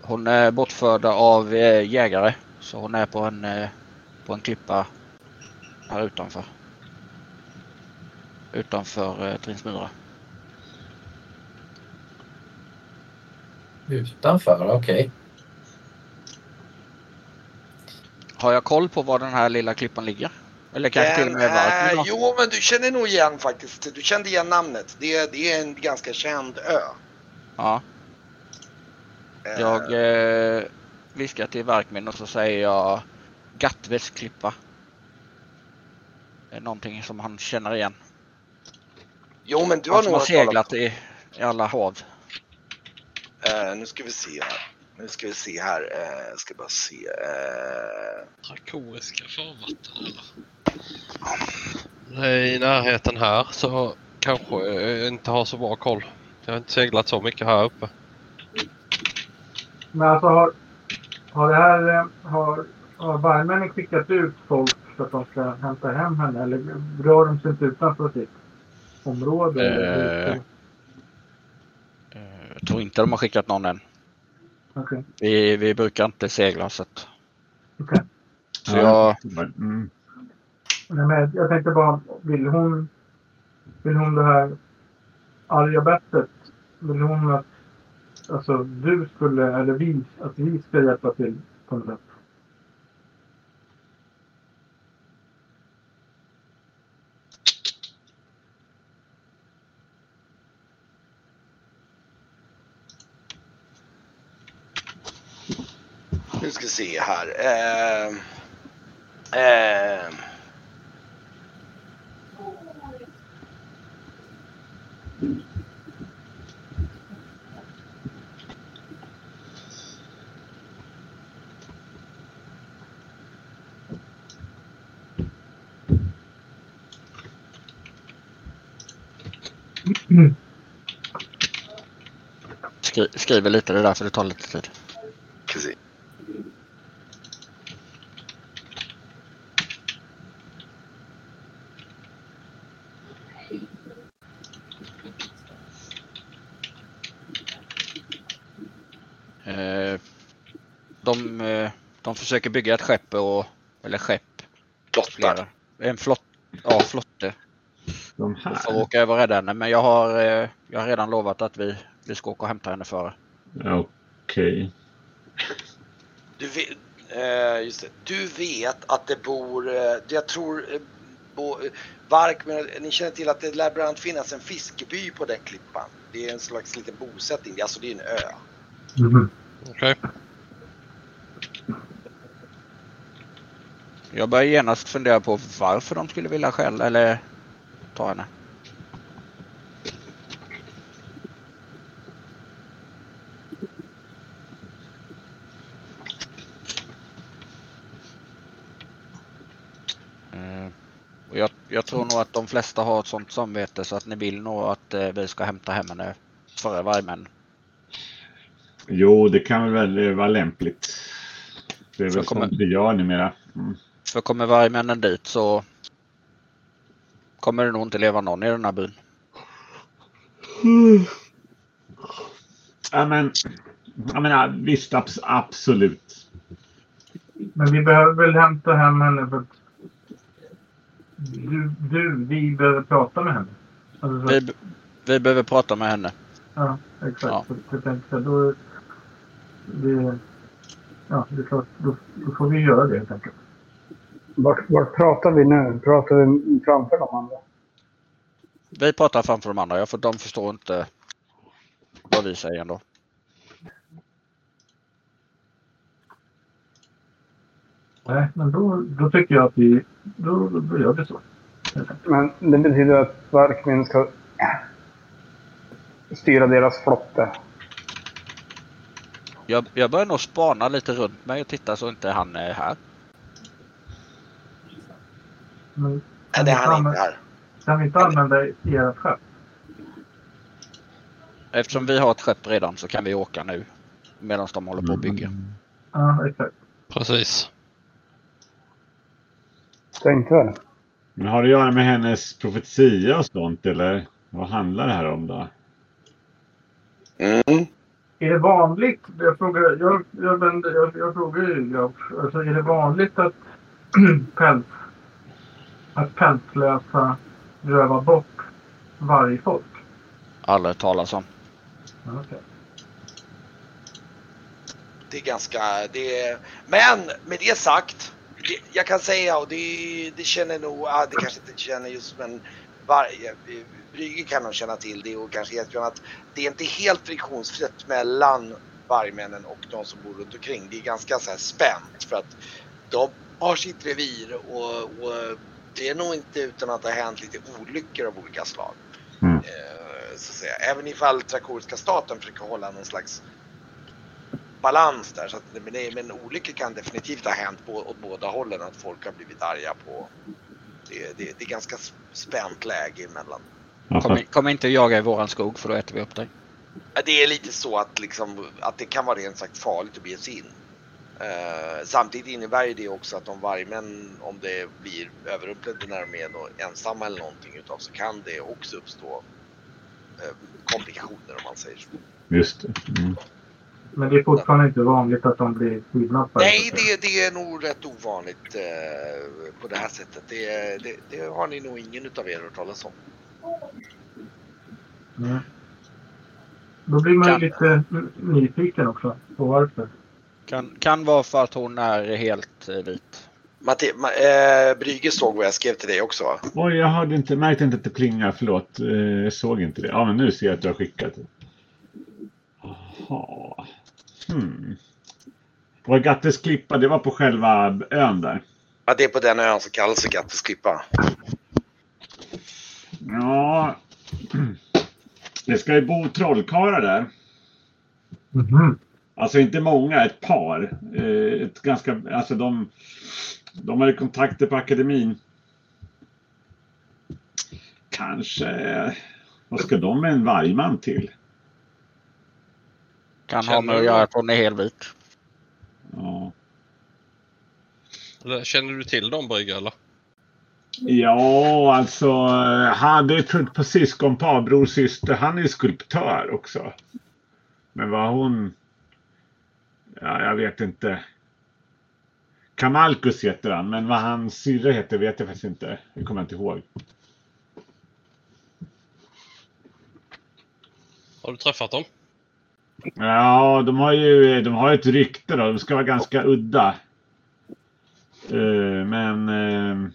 Speaker 3: hon är bortförd av eh, jägare. Så hon är på en, eh, på en klippa här utanför. Utanför eh, Trinsmyra.
Speaker 5: Utanför, okej.
Speaker 3: Har jag koll på var den här lilla klippan ligger? Eller kanske till och med varför?
Speaker 1: är-
Speaker 3: då?
Speaker 1: Jo, men du känner nog igen faktiskt. Du kände igen namnet. Det, är- det är en ganska känd ö.
Speaker 3: Ja,
Speaker 1: Eh,
Speaker 3: jag eh, viskar till Verkmin och så säger jag Gattves klippa. Det är någonting som han känner igen.
Speaker 1: Jo, men du har
Speaker 3: som
Speaker 1: nog
Speaker 3: har
Speaker 1: hört talas-
Speaker 3: seglat i, i alla hav.
Speaker 1: Eh, nu ska vi se här. Nu ska vi se här. Eh, ska bara se. Eh,
Speaker 6: farvatten eller? Det är i närheten här så kanske jag inte har så bra koll. Jag har inte seglat så mycket här uppe.
Speaker 7: Men alltså har, har det här... eh, Har, har vargmännen skickat ut folk för att de ska hämta hem henne? Eller rör de sig inte utanför sitt område? eller?
Speaker 3: Eh. Jag tror inte de har skickat någon än.
Speaker 7: Okej.
Speaker 3: Vi, vi brukar inte segla så att...
Speaker 7: Okej.
Speaker 3: Så jag...
Speaker 4: Mm.
Speaker 7: Nej, men jag tänkte bara, vill hon... Vill hon det här arga bettet? Vill hon att alltså, du skulle, eller vi, att vi ska hjälpa till på något sätt?
Speaker 1: Se här. Eh, eh,
Speaker 3: Skri, skriver lite det där för det tar lite tid.
Speaker 1: ska vi se.
Speaker 3: Eh, de, eh, de försöker bygga ett skepp och... Eller skepp.
Speaker 1: Flottar.
Speaker 3: En flott... Ja, flotte.
Speaker 4: De
Speaker 3: För att
Speaker 4: här.
Speaker 3: åka över och rädda henne. Men jag har, eh, jag har redan lovat att vi, vi ska åka och hämta henne före.
Speaker 4: Okej.
Speaker 1: Du vet, eh, just det. Du vet att det bor, eh, jag tror, eh, bo, Vark, men ni känner till att det lär bland annat finnas en fiskeby på den klippan. Det är en slags liten bosättning, Det är alltså det är en ö.
Speaker 6: Okej.
Speaker 3: Jag börjar genast fundera på varför de skulle vilja skälla eller ta henne. Och jag, jag tror nog att de flesta har ett sånt samvete så att ni vill nog att eh, vi ska hämta hem henne före vargmän.
Speaker 4: Jo, det kan väl vara lämpligt. Det är
Speaker 3: Så
Speaker 4: väl
Speaker 3: kommer-
Speaker 4: sånt vi gör numera. Mm.
Speaker 3: För kommer vargmännen dit så kommer det nog inte leva någon i den här byn.
Speaker 4: Ja, men, jag menar, visst, abs absolut.
Speaker 7: Men vi behöver väl hämta hem henne för att du, du vi behöver prata med henne. Alltså, så,
Speaker 3: Vi, vi behöver prata med henne.
Speaker 7: ja, exakt.
Speaker 3: Ja.
Speaker 7: Så jag tänkte då... Det, ja, det är klart. Då, då får vi göra det helt enkelt.
Speaker 2: Vart, vart pratar vi nu? Pratar vi framför de andra?
Speaker 3: Vi pratar framför de andra, ja, för de förstår inte vad vi säger ändå.
Speaker 7: Nej, men då, då tycker jag att vi... Då, då gör vi så.
Speaker 2: Men det betyder att Varkmin ska styra deras flotte.
Speaker 3: Jag, jag börjar nog spana lite runt mig och titta så inte han är här.
Speaker 7: Men
Speaker 1: Nej, det är han inte här.
Speaker 7: kan vi inte använda ert skepp?
Speaker 3: Eftersom vi har ett skepp redan så kan vi åka nu. Medan de håller på att bygga.
Speaker 7: Ja, exakt.
Speaker 6: Precis.
Speaker 2: Tänkte väl.
Speaker 4: Men har det att göra med hennes profetia och sånt eller? Vad handlar det här om då?
Speaker 1: Mm.
Speaker 7: Är det vanligt, jag frågar, jag, jag, jag, jag frågar ju, jag, alltså är det vanligt att päls, att pälslösa rövar bort vargfolk?
Speaker 3: Aldrig talas om.
Speaker 7: Okej.
Speaker 1: Det är ganska... Det är, men med det sagt. Det, jag kan säga och det, det känner nog... Ah, det kanske inte känner just men varje, Brygge kan nog känna till det och kanske Esbjörn att det är inte helt friktionsfritt mellan vargmännen och de som bor runt omkring. Det är ganska så här spänt för att de har sitt revir och, och det är nog inte utan att det har hänt lite olyckor av olika slag.
Speaker 4: Mm.
Speaker 1: Eh, så att säga. Även ifall trakoriska staten försöker hålla någon slags balans där. Så att, men, det, men olyckor kan definitivt ha hänt på, åt båda hållen. Att folk har blivit arga på. Det, det, det är ganska spänt läge emellan.
Speaker 3: Kom, kom inte och jaga i våran skog för då äter vi upp dig.
Speaker 1: Det är lite så att, liksom, att det kan vara rent sagt farligt att bege sig in. Eh, samtidigt innebär ju det också att om vargmän, om det blir överrumplade när de är ensamma eller någonting utav så kan det också uppstå eh, komplikationer om man säger så.
Speaker 4: Just det. Mm.
Speaker 7: Men det är fortfarande inte vanligt att de blir kidnappade?
Speaker 1: Nej, det, det är nog rätt ovanligt eh, på det här sättet. Det, det, det har ni nog ingen utav er hört talas om.
Speaker 7: Mm. Då blir man ju
Speaker 3: Kan-
Speaker 7: lite nyfiken också på varför.
Speaker 3: Kan, kan vara för att hon är helt eh, vit.
Speaker 1: Matte, ma, eh, Brygge såg vad jag skrev till dig också va?
Speaker 4: Oj, jag hörde inte, märkte inte att det plingade. Förlåt. Eh, Jag såg inte det. Ja, men nu ser jag att du har skickat det. Jaha. Hmm. Var Gattes klippa, det var på själva ön där.
Speaker 1: Ja, det är på den ön som kallas för Gattes klippa.
Speaker 4: Ja. Det ska ju bo trollkarlar där.
Speaker 7: Mhm.
Speaker 4: Alltså inte många, ett par. Eh, Ett ganska, alltså de, de har ju kontakter på akademin. Kanske, vad ska de med en vargman till?
Speaker 3: Kan ha med att göra att hon är helvit.
Speaker 4: Ja.
Speaker 6: Känner du till dem Brygge eller?
Speaker 4: Ja, alltså han det är på syskonpar, bror syster. Han är skulptör också. Men vad hon... Ja, jag vet inte. Kamalkus heter han, men vad hans syrra heter vet jag faktiskt inte. Det kommer jag inte ihåg.
Speaker 6: Har du träffat dem?
Speaker 4: Ja, de har ju de har ett rykte då. De ska vara ganska udda. Eh, men... eh,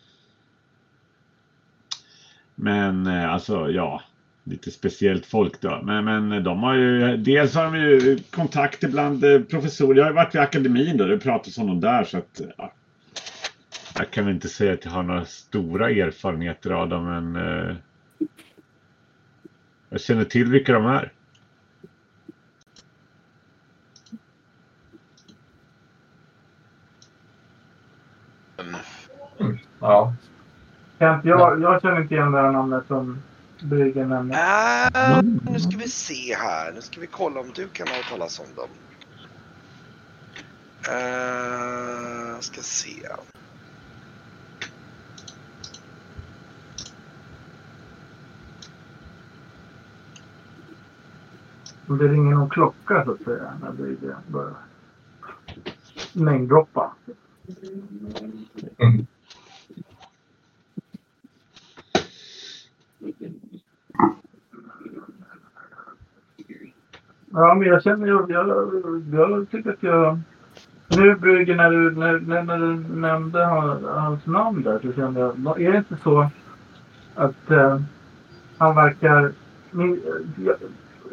Speaker 4: men eh, alltså, ja. Lite speciellt folk då. Men, men de har ju... Dels har de ju kontakter bland eh, professorer. Jag har ju varit vid akademin då. Det pratas om dem där så att... Ja. Jag kan väl inte säga att jag har några stora erfarenheter av dem men... eh, jag känner till vilka de är.
Speaker 1: Mm.
Speaker 5: Ja.
Speaker 7: Kent, jag, jag känner inte igen det här namnet som Bryggen nämnde.
Speaker 1: Ah, nu ska vi se här. Nu ska vi kolla om du kan ha talas om dem. Uh, ska se.
Speaker 7: Om det ringer någon klocka så att säga när Bryggen börjar mängddroppa.
Speaker 5: Mm.
Speaker 7: Ja, men jag känner ju... Jag, jag tycker att jag... Nu Bryggen, när du, när, när, när du nämnde hans, hans namn där så kände jag... Är det inte så att eh, han verkar... Min, jag,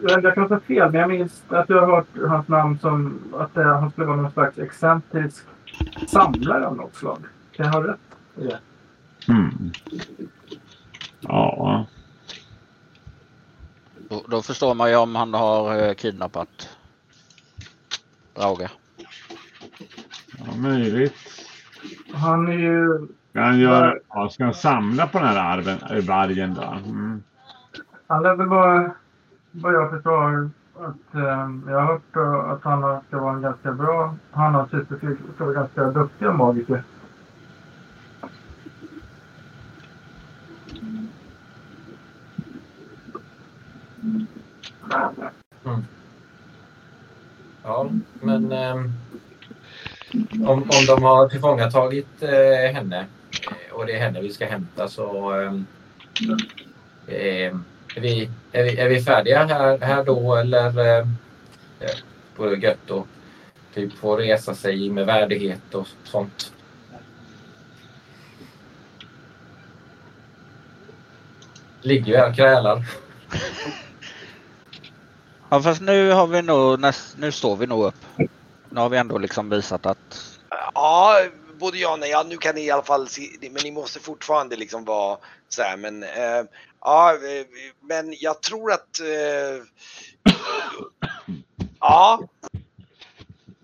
Speaker 7: jag, jag kan ta fel, men jag minns att jag har hört hans namn som att eh, han skulle vara någon slags excentrisk samlare av något slag. Kan jag ha rätt i det?
Speaker 4: Mm. Ja.
Speaker 3: Då, då förstår man ju om han har eh, kidnappat Rauga.
Speaker 4: ja, möjligt.
Speaker 7: Han är ju
Speaker 4: Ska han, göra, ja, ska han samla på den här arven, äh, vargen då? Mm.
Speaker 7: Han lär väl vara, vad jag förstår, att eh, jag har hört eh, att han ska vara en ganska bra, han och syster ska vara ganska duktiga magiker. Mm.
Speaker 5: Ja, men ehm, om, om de har tillfångatagit eh, henne eh, och det är henne vi ska hämta så eh, är, vi, är, vi, är vi färdiga här, här då eller eh, eh, vore gött att typ få resa sig med värdighet och sånt. Ligger ju här och krälar.
Speaker 3: Ja fast nu har vi nog, näst, nu står vi nog upp. Nu har vi ändå liksom visat att
Speaker 1: Ja, både ja och nej. Ja, nu kan ni i alla fall se, men ni måste fortfarande liksom vara så här, men eh, ja, eh, men jag tror att eh, ja.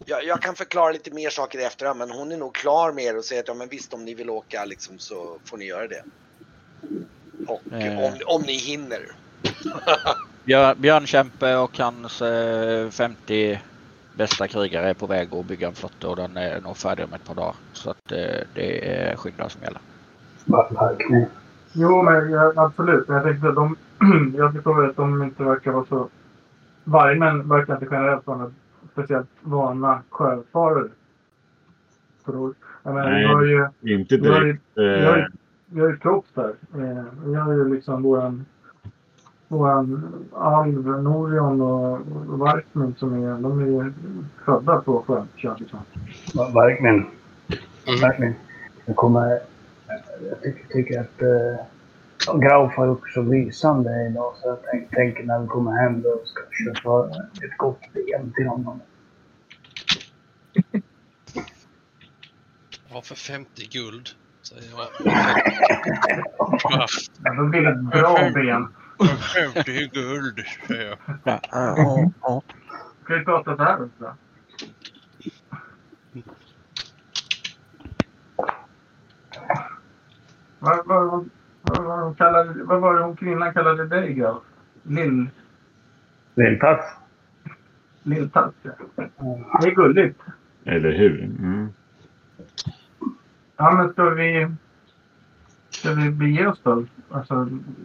Speaker 1: Jag, jag kan förklara lite mer saker i efterhand, men hon är nog klar med er och säger att ja, men visst om ni vill åka liksom så får ni göra det. Och
Speaker 3: Eh.
Speaker 1: om, om ni hinner.
Speaker 3: Björn, Björnkämpe och hans eh, 50 bästa krigare är på väg att bygga en flotta och den är nog färdig om ett par dagar. Så att eh, det är skynda som gäller.
Speaker 7: Jo, men ja, absolut. Men jag tänkte att de, jag förstår att de inte verkar vara så... Vargmän verkar inte generellt vara speciellt vana sjöfarare. Jag
Speaker 4: Nej.
Speaker 7: har ju,
Speaker 4: Inte
Speaker 7: vi har ju,
Speaker 4: direkt.
Speaker 7: vi har ju,
Speaker 4: Eh,
Speaker 7: vi har ju Krops där. Eh, vi har ju liksom våran, våran Alv, Norion och, Varkmin som är, de är födda på sjön. känns det som.
Speaker 6: Mm.
Speaker 2: Verkligen. Jag kommer... Jag tycker, tycker att... Uh, Grauf har gjort så lysande idag så jag tänk, tänker när vi kommer hem då ska jag köpa ett gott ben till honom.
Speaker 6: Ja, för 50 guld. Säger jag. Ja,
Speaker 7: Ja, då blir det ett bra ben.
Speaker 6: För 50 guld. säger jag.
Speaker 7: Ska vi prata så här också? Vad, vad, vad, vad, vad, hon kallade, vad var det hon kvinnan kallade dig, Gav? Lill...
Speaker 2: Lilltass.
Speaker 7: Lilltass, ja. Det är gulligt.
Speaker 4: eller hur? Mm.
Speaker 7: Ja, men ska vi... Ska vi bege oss då? Alltså,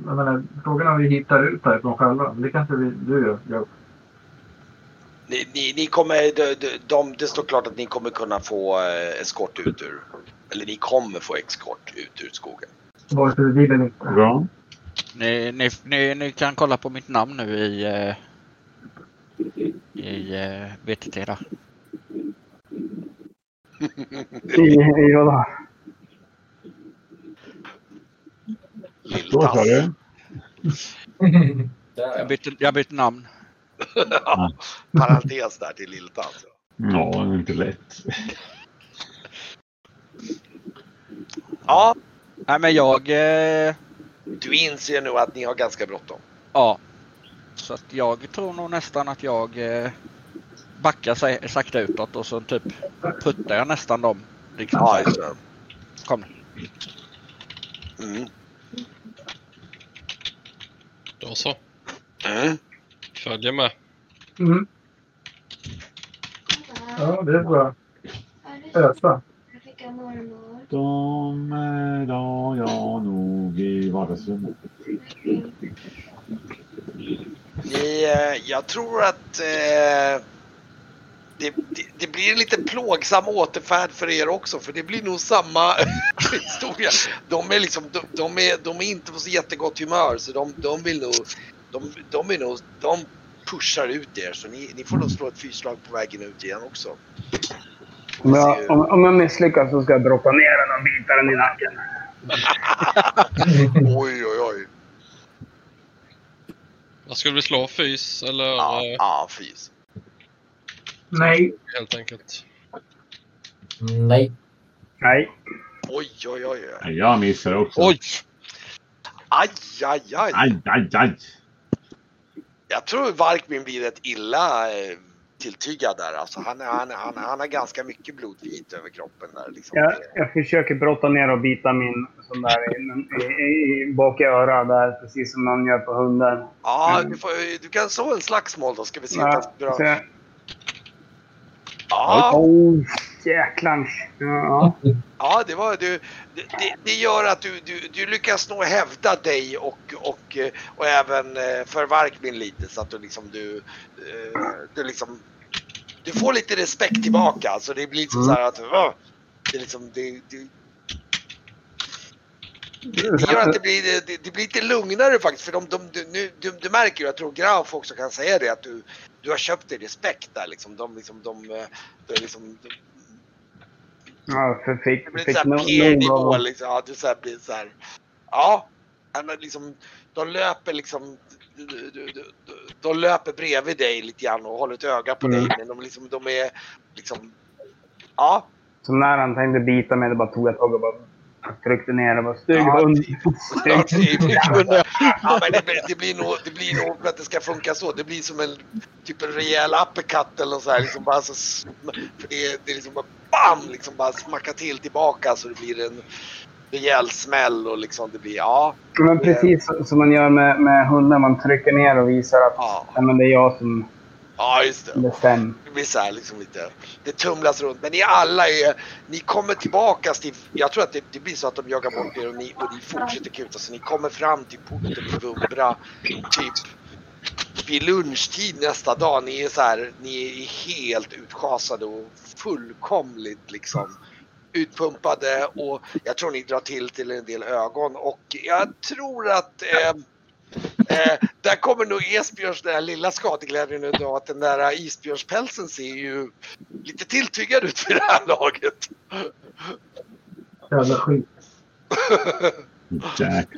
Speaker 7: jag menar, frågan är om vi hittar ut härifrån själva. Det kanske vi, du gör, Gav.
Speaker 1: Ni, ni, ni kommer, de, de, de, det står klart att ni kommer kunna få eh, eskort ut ur, eller ni kommer få eskort ut ur skogen.
Speaker 7: Vare sig vi vill eller inte.
Speaker 4: Bra.
Speaker 3: Ni, ni, ni, ni kan kolla på mitt namn nu i, eh, i eh, VTT där.
Speaker 2: I, i vadå?
Speaker 5: Ja.
Speaker 3: Jag bytte, jag bytte namn.
Speaker 1: Parentes där till Lilltant.
Speaker 4: Ja, inte lätt.
Speaker 1: Ja,
Speaker 3: Nej men jag... Eh,
Speaker 1: du inser nu att ni har ganska bråttom.
Speaker 3: ja. Så att jag tror nog nästan att jag eh, backar sig, sakta utåt och så typ puttar jag nästan dem. Liksom.
Speaker 1: Ja, just det.
Speaker 3: Kom.
Speaker 1: Mm.
Speaker 6: Då så.
Speaker 1: Mm.
Speaker 6: Följer med.
Speaker 7: Mm. Ja, det är bra. Ösa.
Speaker 4: De la jag nog i vardagsrummet.
Speaker 1: Ni, eh, jag tror att eh, det, det, det blir en lite plågsam återfärd för er också för det blir nog samma historia. De är, liksom, de, de, är, de är inte på så jättegott humör så de, de vill nog, de, de är nog, de pushar ut er så ni, ni får nog slå ett fyrslag på vägen ut igen också.
Speaker 2: Om jag, om, om jag misslyckas så ska jag droppa ner den och bita den i nacken.
Speaker 1: Oj oj oj.
Speaker 6: Vad skulle vi slå? Fys eller
Speaker 1: Ja, ja fys.
Speaker 7: Nej.
Speaker 6: helt enkelt?
Speaker 5: Nej.
Speaker 2: Nej.
Speaker 1: Oj oj oj. oj.
Speaker 4: Jag missar också.
Speaker 6: Oj!
Speaker 1: Aj aj aj.
Speaker 4: Aj, aj, aj.
Speaker 1: Jag tror Varkmin blir rätt illa eh, tilltygad där. Alltså, han, är, han, är- han, han har ganska mycket blodvit över kroppen där. Liksom.
Speaker 2: Jag, jag försöker brotta ner och bita min sån där i, i, i, bak i örat där, precis som man gör på hunden.
Speaker 1: Ja, du, får, du kan så en slagsmål då. Ska vi se.
Speaker 2: Ja,
Speaker 1: Ja, bra. Ja,
Speaker 2: oh, jäklans. Ja.
Speaker 1: ja, det var du. Det, det, det gör att du, du, du lyckas nog hävda dig och, och, eh, och även eh, för Varkmin lite så att du liksom du, eh, du liksom du får lite respekt tillbaka. Alltså det blir liksom så här att "Åh", det liksom det, det, det gör att det blir, det, det blir lite lugnare faktiskt. För de, de, du, nu, du, du märker ju, jag tror Grauf också kan säga det, att du, du har köpt dig respekt där liksom. De, liksom, de, eh, de, liksom, de,
Speaker 2: Ja, för fick,
Speaker 1: det blir
Speaker 2: fick
Speaker 1: såhär
Speaker 2: av-
Speaker 1: liksom. Ja, det så här blir så här. Ja, liksom, de löper liksom. du- du- du- du- De löper bredvid dig lite grann och håller ett öga på
Speaker 2: Mm.
Speaker 1: dig. Men de, liksom, de är liksom. Ja,
Speaker 2: Så när han tänkte bita mig, då bara tog jag tag och bara tryckte ner och bara stygg
Speaker 1: Ja,
Speaker 2: hund.
Speaker 1: Ja, det, ja, men det, blir- det, blir nog, det blir nog för att det ska funka så. Det blir som en typ en rejäl uppercut eller så här. Liksom bara så, för det, det är liksom bara BAM! Liksom bara smacka till tillbaka så det blir en rejäl smäll och liksom det blir ja.
Speaker 2: Men precis som man gör med, med hundar. Man trycker ner och visar att
Speaker 1: Ja,
Speaker 2: ja, men det är jag som
Speaker 1: ja just det. Det blir så här liksom lite. Det tumlas runt. Men ni alla är, ni kommer tillbaka till, jag tror att det, det blir så att de jagar bort er och ni, och ni fortsätter kuta. Så ni kommer fram till porten i Vumbra typ vid lunchtid nästa dag. Ni är så här, ni är helt utschasade och fullkomligt liksom utpumpade och jag tror ni drar till till en del ögon och jag tror att eh, Eh, där kommer nog Esbjörns den här lilla skadeglädjen utav att den där isbjörnspälsen ser ju lite tilltyggad ut vid det här laget.
Speaker 7: Jävla skit.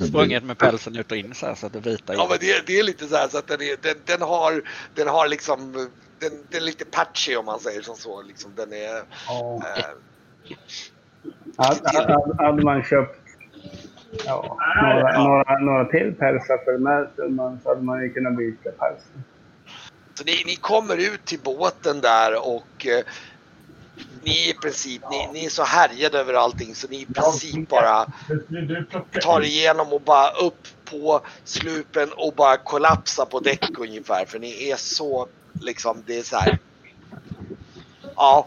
Speaker 3: Sprungit med pälsen ut och in så här så att det vita
Speaker 1: Ja men det, det är lite så här så att den, är, den, den har, den har liksom, den, den är lite patchy om man säger som så. Liksom, den är,
Speaker 2: Ja.
Speaker 1: eh,
Speaker 2: Hade, hade, hade man köpt ja, några, några, några till pälsar för här summan så hade man ju kunnat byta päls.
Speaker 1: Så ni, ni kommer ut till båten där och eh, ni i princip, ni, ni är så härjade över allting så ni i princip bara tar igenom och bara upp på slupen och bara kollapsar på däck ungefär. För ni är så liksom, det är så här. Ja,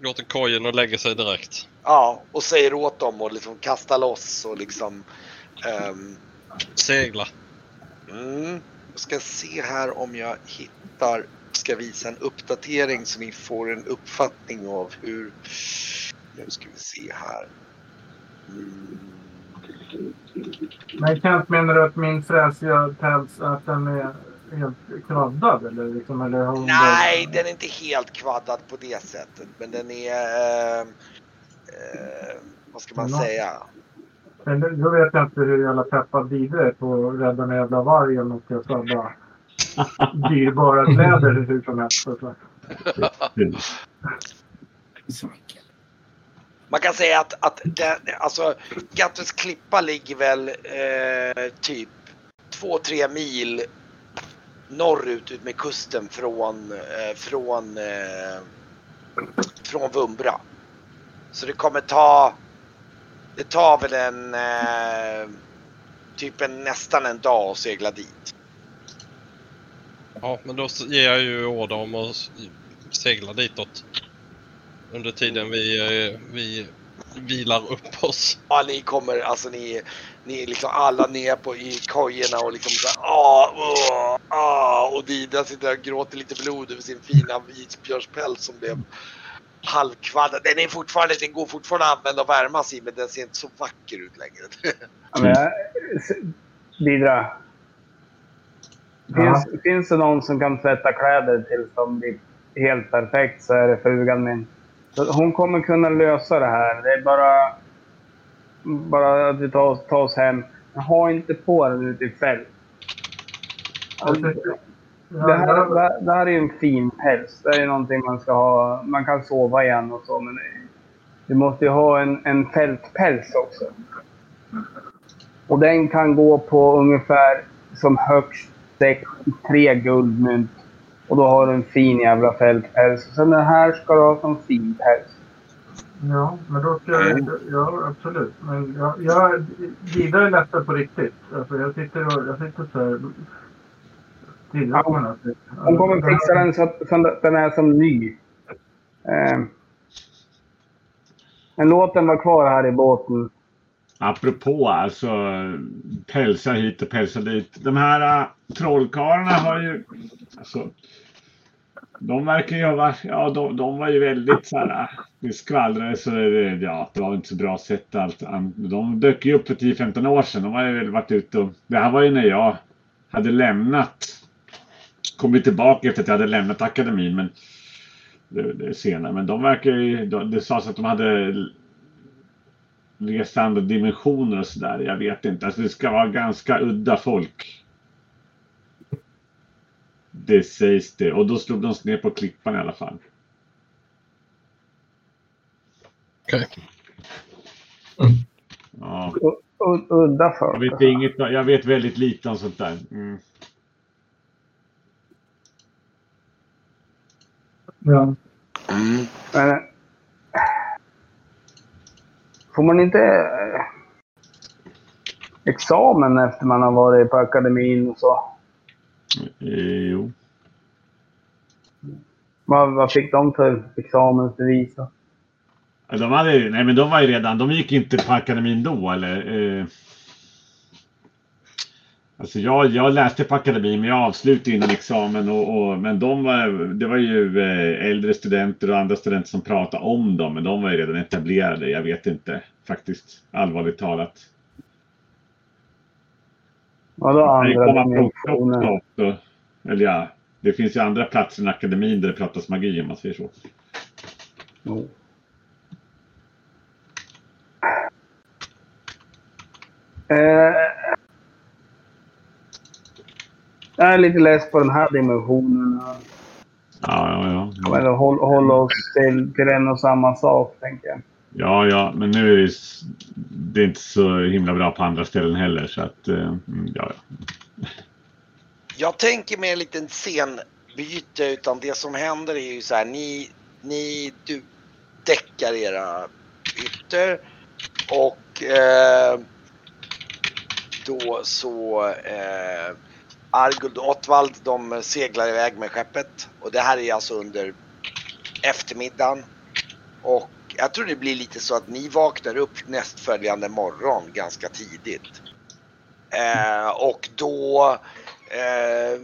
Speaker 6: Går till kojen och lägger sig direkt.
Speaker 1: ja, och säger åt dem och liksom kasta loss och liksom. ehm,
Speaker 6: Segla.
Speaker 1: Mm. Jag ska se här om jag hittar, ska visa en uppdatering så ni får en uppfattning av hur, nu ska vi se här. Mm.
Speaker 7: Men Kent, menar du att min fräsiga päls att den är helt kvaddad? Eller liksom, eller har hon
Speaker 1: Nej, den är inte helt kvaddad på det sättet, men den är, eh, eh, vad ska man
Speaker 7: Ja.
Speaker 1: säga?
Speaker 7: Men då- vet jag inte hur jävla peppad Dide är på att rädda den jävla vargen och att skadda dyrbara kläder hur som helst.
Speaker 1: Man kan säga att, att den, alltså, Gattes klippa ligger väl eh, typ 2-3 mil norrut ut med kusten från, eh, från, eh, från Vumbra. Så det kommer ta, det tar väl en, eh, typ en, nästan en dag att segla dit.
Speaker 6: Ja, men då ger jag ju order om att segla ditåt. Under tiden vi, eh, vi vilar upp oss.
Speaker 1: Ja, ni kommer, alltså ni, ni är liksom alla ner på i kojorna och liksom så här, ah, åh, ah, och Dida sitter där och gråter lite blod över sin fina isbjörnspäls som blev halvkvaddad. Den är fortfarande, den går fortfarande att använda och värmas i men den ser inte så vacker ut längre.
Speaker 2: Ja, men, Didra. Finns, finns det någon som kan tvätta kläder tills de blir helt perfekt så är det frugan min. Hon kommer kunna lösa det här. Det är bara, bara att vi tar oss, tar oss hem. Ha inte på den ute i fält.
Speaker 7: Alltså,
Speaker 2: Det här, det, det här är ju en fin päls. Det är någonting man ska ha. Man kan sova igen och så. Men du måste ju ha en, en fältpäls också. Och den kan gå på ungefär som högst sex, tre guldmynt Och då har du en fin jävla fältpäls. Sen den här ska du ha som fin päls.
Speaker 7: Ja, men då ska jag... Ja, absolut. Men jag... jag Gida är lättare på riktigt. Alltså, jag sitter och... Jag sitter så här... Här.
Speaker 2: Hon kommer fixa den så att, så att den är som ny. Eh. Men låt den vara kvar här i båten.
Speaker 4: Apropå alltså pälsar hit och pälsar dit. De här uh, trollkarlarna har ju... Alltså, de verkar ju ha varit... Ja, de, de var ju väldigt så här... Äh, det skvallrade så det, ja, det var inte så bra sett allt. De dök ju upp för 10-15 år sedan. De har ju väl varit ute och... Det här var ju när jag hade lämnat. Kommit tillbaka efter att jag hade lämnat akademin. Men det, det senare. Men de verkar ju... Det sades att de hade resa andra dimensioner och sådär. Jag vet inte. Alltså det ska vara ganska udda folk. Det sägs det. Och då slog de ner på klippan i alla fall.
Speaker 6: Okej.
Speaker 4: Ja,
Speaker 2: U- u- udda
Speaker 4: jag,
Speaker 2: folk.
Speaker 4: vet inget, jag vet väldigt lite om sånt där. Mm.
Speaker 7: Ja.
Speaker 1: Mm.
Speaker 2: Får man inte eh, examen efter man har varit på akademin och så?
Speaker 4: Eh, jo.
Speaker 2: Vad, vad fick de för examensbevis? då?
Speaker 4: De, hade, nej, men de var ju redan, de gick inte på akademin då eller? Eh, alltså jag, jag läste på akademin men jag avslutade innan examen och, och, men de var, det var ju eh, äldre studenter och andra studenter som pratade om dem men de var ju redan etablerade. Jag vet inte faktiskt allvarligt talat.
Speaker 2: Vadå andra dimensioner?
Speaker 4: Eller ja, det finns ju andra platser än akademin där det pratas magi om man säger så.
Speaker 2: Jo. Eh, jag är lite less på den här dimensionen.
Speaker 4: Ja, ja, ja. ja.
Speaker 2: Eller håll, hålla oss till, till en och samma sak, tänker jag.
Speaker 4: Ja, ja, men nu är det, det är inte så himla bra på andra ställen heller så att, eh, mm, ja, ja.
Speaker 1: Jag tänker med en liten scenbyte utan det som händer är ju så här ni, ni du däckar era hytter och eh, då så eh, Arguld och Ottvald de seglar iväg med skeppet och det här är alltså under eftermiddagen och jag tror det blir lite så att ni vaknar upp nästföljande morgon ganska tidigt. Eh, och då eh,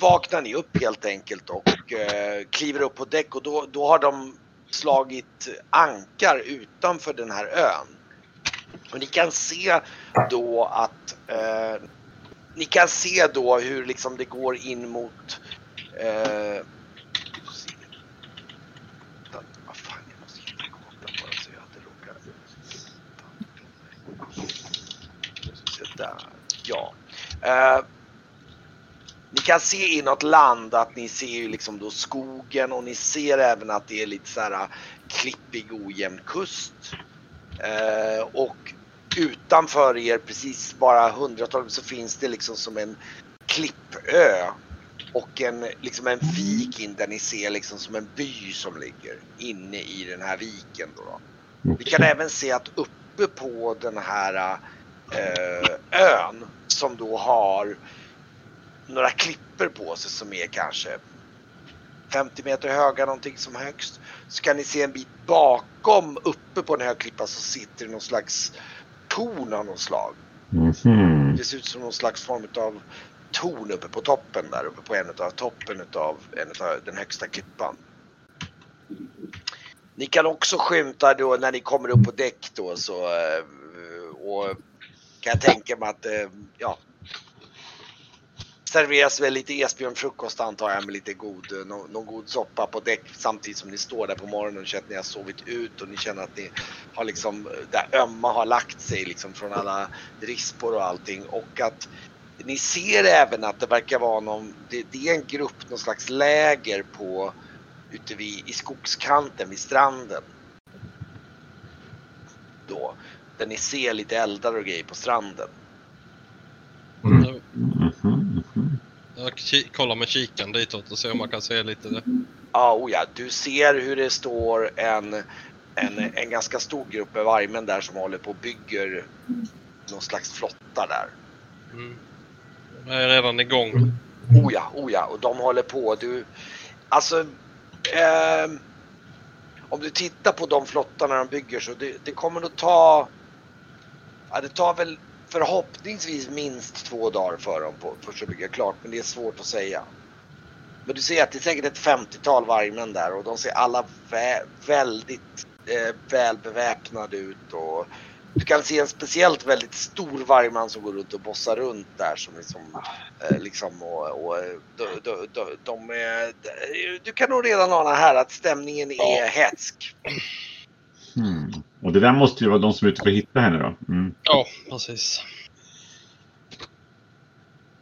Speaker 1: vaknar ni upp helt enkelt och eh, kliver upp på däck och då, då har de slagit ankar utanför den här ön. Och ni kan se då att eh, ni kan se då hur liksom det går in mot eh, ja. Eh, ni kan se inåt land att ni ser ju liksom då skogen och ni ser även att det är lite så här klippig ojämn kust. Eh, och utanför er precis bara hundratals så finns det liksom som en klippö och en, liksom en vik in där ni ser liksom som en by som ligger inne i den här viken. Då, då. Vi kan även se att uppe på den här eh, ön som då har några klipper på sig som är kanske 50 meter höga någonting som högst. Så kan ni se en bit bakom uppe på den här klippan så sitter det någon slags torn av något slag.
Speaker 4: Mhm.
Speaker 1: Det ser ut som någon slags form av torn uppe på toppen där uppe på en av toppen en av den högsta klippan. Ni kan också skymta då när ni kommer upp på däck då så eh, och kan jag tänka mig att eh, ja serveras väl lite esbjörnfrukost antar jag med lite god, eh, någon, någon god soppa på däck samtidigt som ni står där på morgonen och känner att ni har sovit ut och ni känner att ni har liksom, det ömma har lagt sig liksom från alla rispor och allting och att ni ser även att det verkar vara någon, det, det är en grupp, någon slags läger på ute vid, i skogskanten vid stranden. Då, där ni ser lite eldar och grejer på stranden.
Speaker 5: Mm.
Speaker 6: Jag,
Speaker 4: Mhm, mhm.
Speaker 6: jag jag ki- kollar med kikaren ditåt och ser om man kan se lite.
Speaker 1: Ja, oh ja, du ser hur det står en, en, en ganska stor grupp med vargmän där som håller på och bygger någon slags flotta där.
Speaker 6: Mm. Jag är redan igång.
Speaker 1: Oh ja, oh ja, och de håller på. Du, alltså, ehm, om du tittar på de flottarna de bygger så det, det kommer att ta, ja, det tar väl förhoppningsvis minst två dagar för dem på, först att bygga klart, men det är svårt att säga. Men du ser att det är säkert ett 50-tal vargmän där och de ser alla vä väldigt eh, välbeväpnade ut och du kan se en speciellt väldigt stor vargman som går runt och bossar runt där som liksom, eh, liksom och, och de, de, de, de är, du kan nog redan ana här att stämningen är hätsk.
Speaker 4: Hmm. Och det där måste ju vara de som är ute för att hitta henne då. Mm.
Speaker 6: Ja, precis.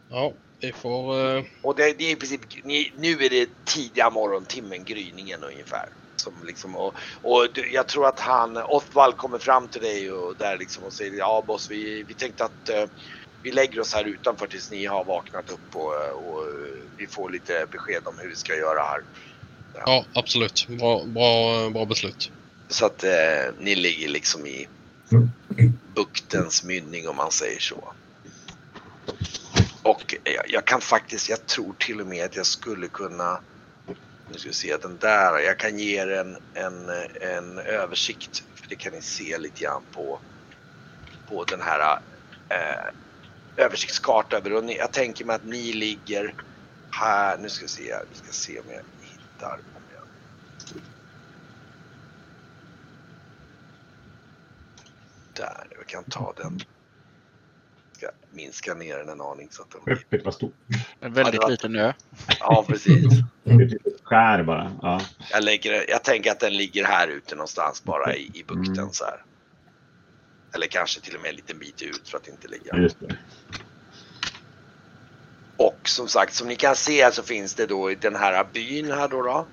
Speaker 6: Ja, vi får... eh,
Speaker 1: Och det, det är i princip, ni- nu är det tidiga morgontimmen, gryningen ungefär. Som liksom, och, och jag tror att han, Othvald kommer fram till dig och där liksom och säger ja boss vi, vi tänkte att eh, vi lägger oss här utanför tills ni har vaknat upp och, och vi får lite besked om hur vi ska göra här.
Speaker 6: Ja, absolut. Bra, bra, bra beslut.
Speaker 1: Så att eh, ni ligger liksom i buktens mynning om man säger så. Och jag, jag kan faktiskt, jag tror till och med att jag skulle kunna, nu ska vi se den där, jag kan ge er en, en, en översikt, för det kan ni se lite grann på, på den här eh, översiktskarta över, och ni, jag tänker mig att ni ligger här, nu ska vi se vi ska se om jag hittar, om jag där, jag kan ta den. Ska minska ner den en aning så att den...
Speaker 4: Skeppet var stort.
Speaker 3: En väldigt
Speaker 1: Ja, var-
Speaker 3: liten ö.
Speaker 1: Ja, precis.
Speaker 4: Ett litet skär bara. Ja.
Speaker 1: Jag, lägger, jag tänker att den ligger här ute någonstans bara i, i bukten
Speaker 4: Mm.
Speaker 1: så här. Eller kanske till och med en liten bit ut för att inte ligga.
Speaker 4: Just det.
Speaker 1: Och som sagt, som ni kan se så finns det då i den här byn här då. då.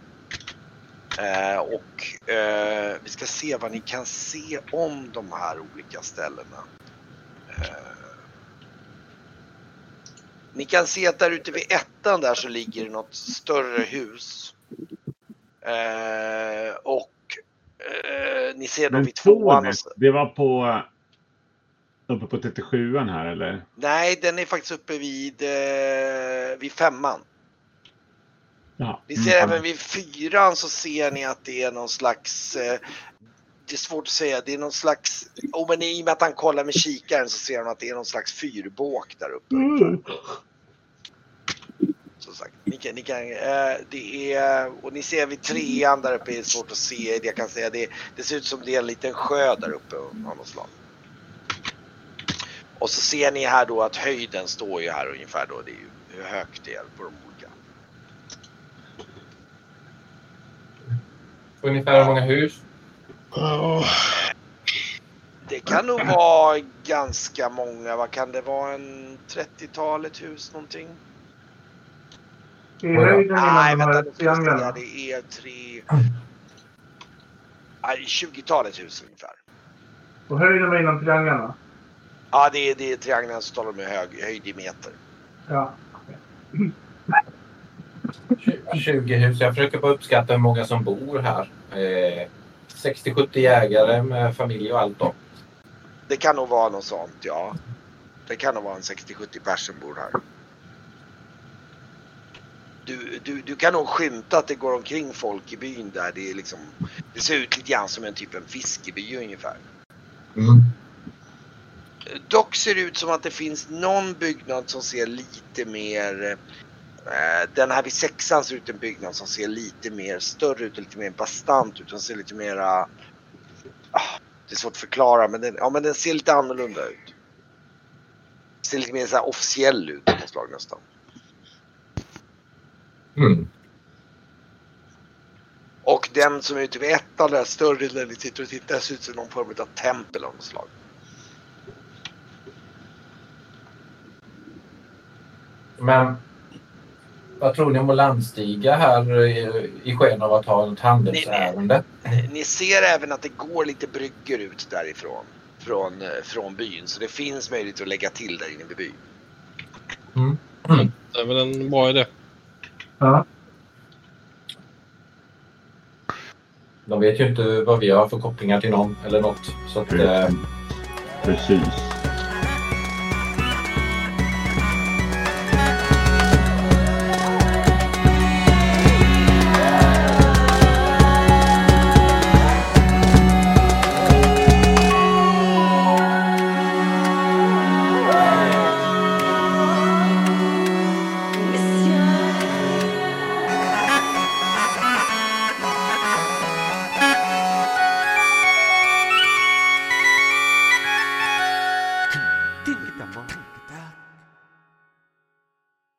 Speaker 1: Eh, och eh, vi ska se vad ni kan se om de här olika ställena. Eh, ni kan se att där ute vid ettan där så ligger något större hus. Eh, och eh, ni ser då vid tvåan. Och
Speaker 4: det var på uppe på 37an här eller?
Speaker 1: nej, den är faktiskt uppe vid, eh, vid femman.
Speaker 4: Ja.
Speaker 1: Ni ser
Speaker 4: Mm.
Speaker 1: även vid fyran så ser ni att det är någon slags eh, det är svårt att säga, det är någon slags, oh, men i och med att han kollar med kikaren så ser han att det är någon slags fyrbåk där uppe.
Speaker 4: Mm.
Speaker 1: Som sagt, ni kan, ni kan, eh, det är, och ni ser vid trean där uppe är det svårt att se, jag kan säga det, det ser ut som det är en liten sjö där uppe av något slag. Och så ser ni här då att höjden står ju här ungefär då, det är ju hur högt det är på de olika.
Speaker 5: Ungefär hur många hus?
Speaker 1: Det kan nog vara ganska många. Vad kan det vara? En 30-talet hus någonting?
Speaker 7: I höjden
Speaker 1: Nej, vänta. nu ska
Speaker 7: trianglarna.
Speaker 1: Det är tre... Nej, 20-talet hus ungefär.
Speaker 7: Och höjden var innan trianglarna.
Speaker 1: Ja, det är, det är triangeln som talar med hög, höjd i meter.
Speaker 7: Ja.
Speaker 5: 20 hus. Jag försöker bara uppskatta hur många som bor här. Eh, 60-70 jägare med familj och allt då.
Speaker 1: Det kan nog vara något sånt, ja. Det kan nog vara en 60-70 personer bor här. Du, du, du kan nog skymta att det går omkring folk i byn där. Det, är liksom, det ser ut lite grann som en typ en fiskeby ungefär. Dock ser det ut som att det finns någon byggnad som ser lite mer... Eh, den här vid sexan ser ut en byggnad som ser lite mer större ut, lite mer bastant ut. Den ser lite mera... Ah, det är svårt att förklara men den, ja, men den ser lite annorlunda ut. Ser lite mer så här officiell ut på slag nästan.
Speaker 5: Mm.
Speaker 1: Och den som är ute vid ettan, den större där ni sitter och tittar, ser ut som någon form av tempel av något slag.
Speaker 5: Men vad tror ni om att landstiga här i, i sken av att ha ett handelsärende?
Speaker 1: Ni, ni ser även att det går lite bryggor ut därifrån. Från, eh, från byn. Så det finns möjlighet att lägga till där inne vid byn.
Speaker 5: Mm. Mm.
Speaker 6: Det är väl en bra idé.
Speaker 7: Ja.
Speaker 5: De vet ju inte vad vi har för kopplingar till någon eller något. Så att, eh,
Speaker 4: Precis.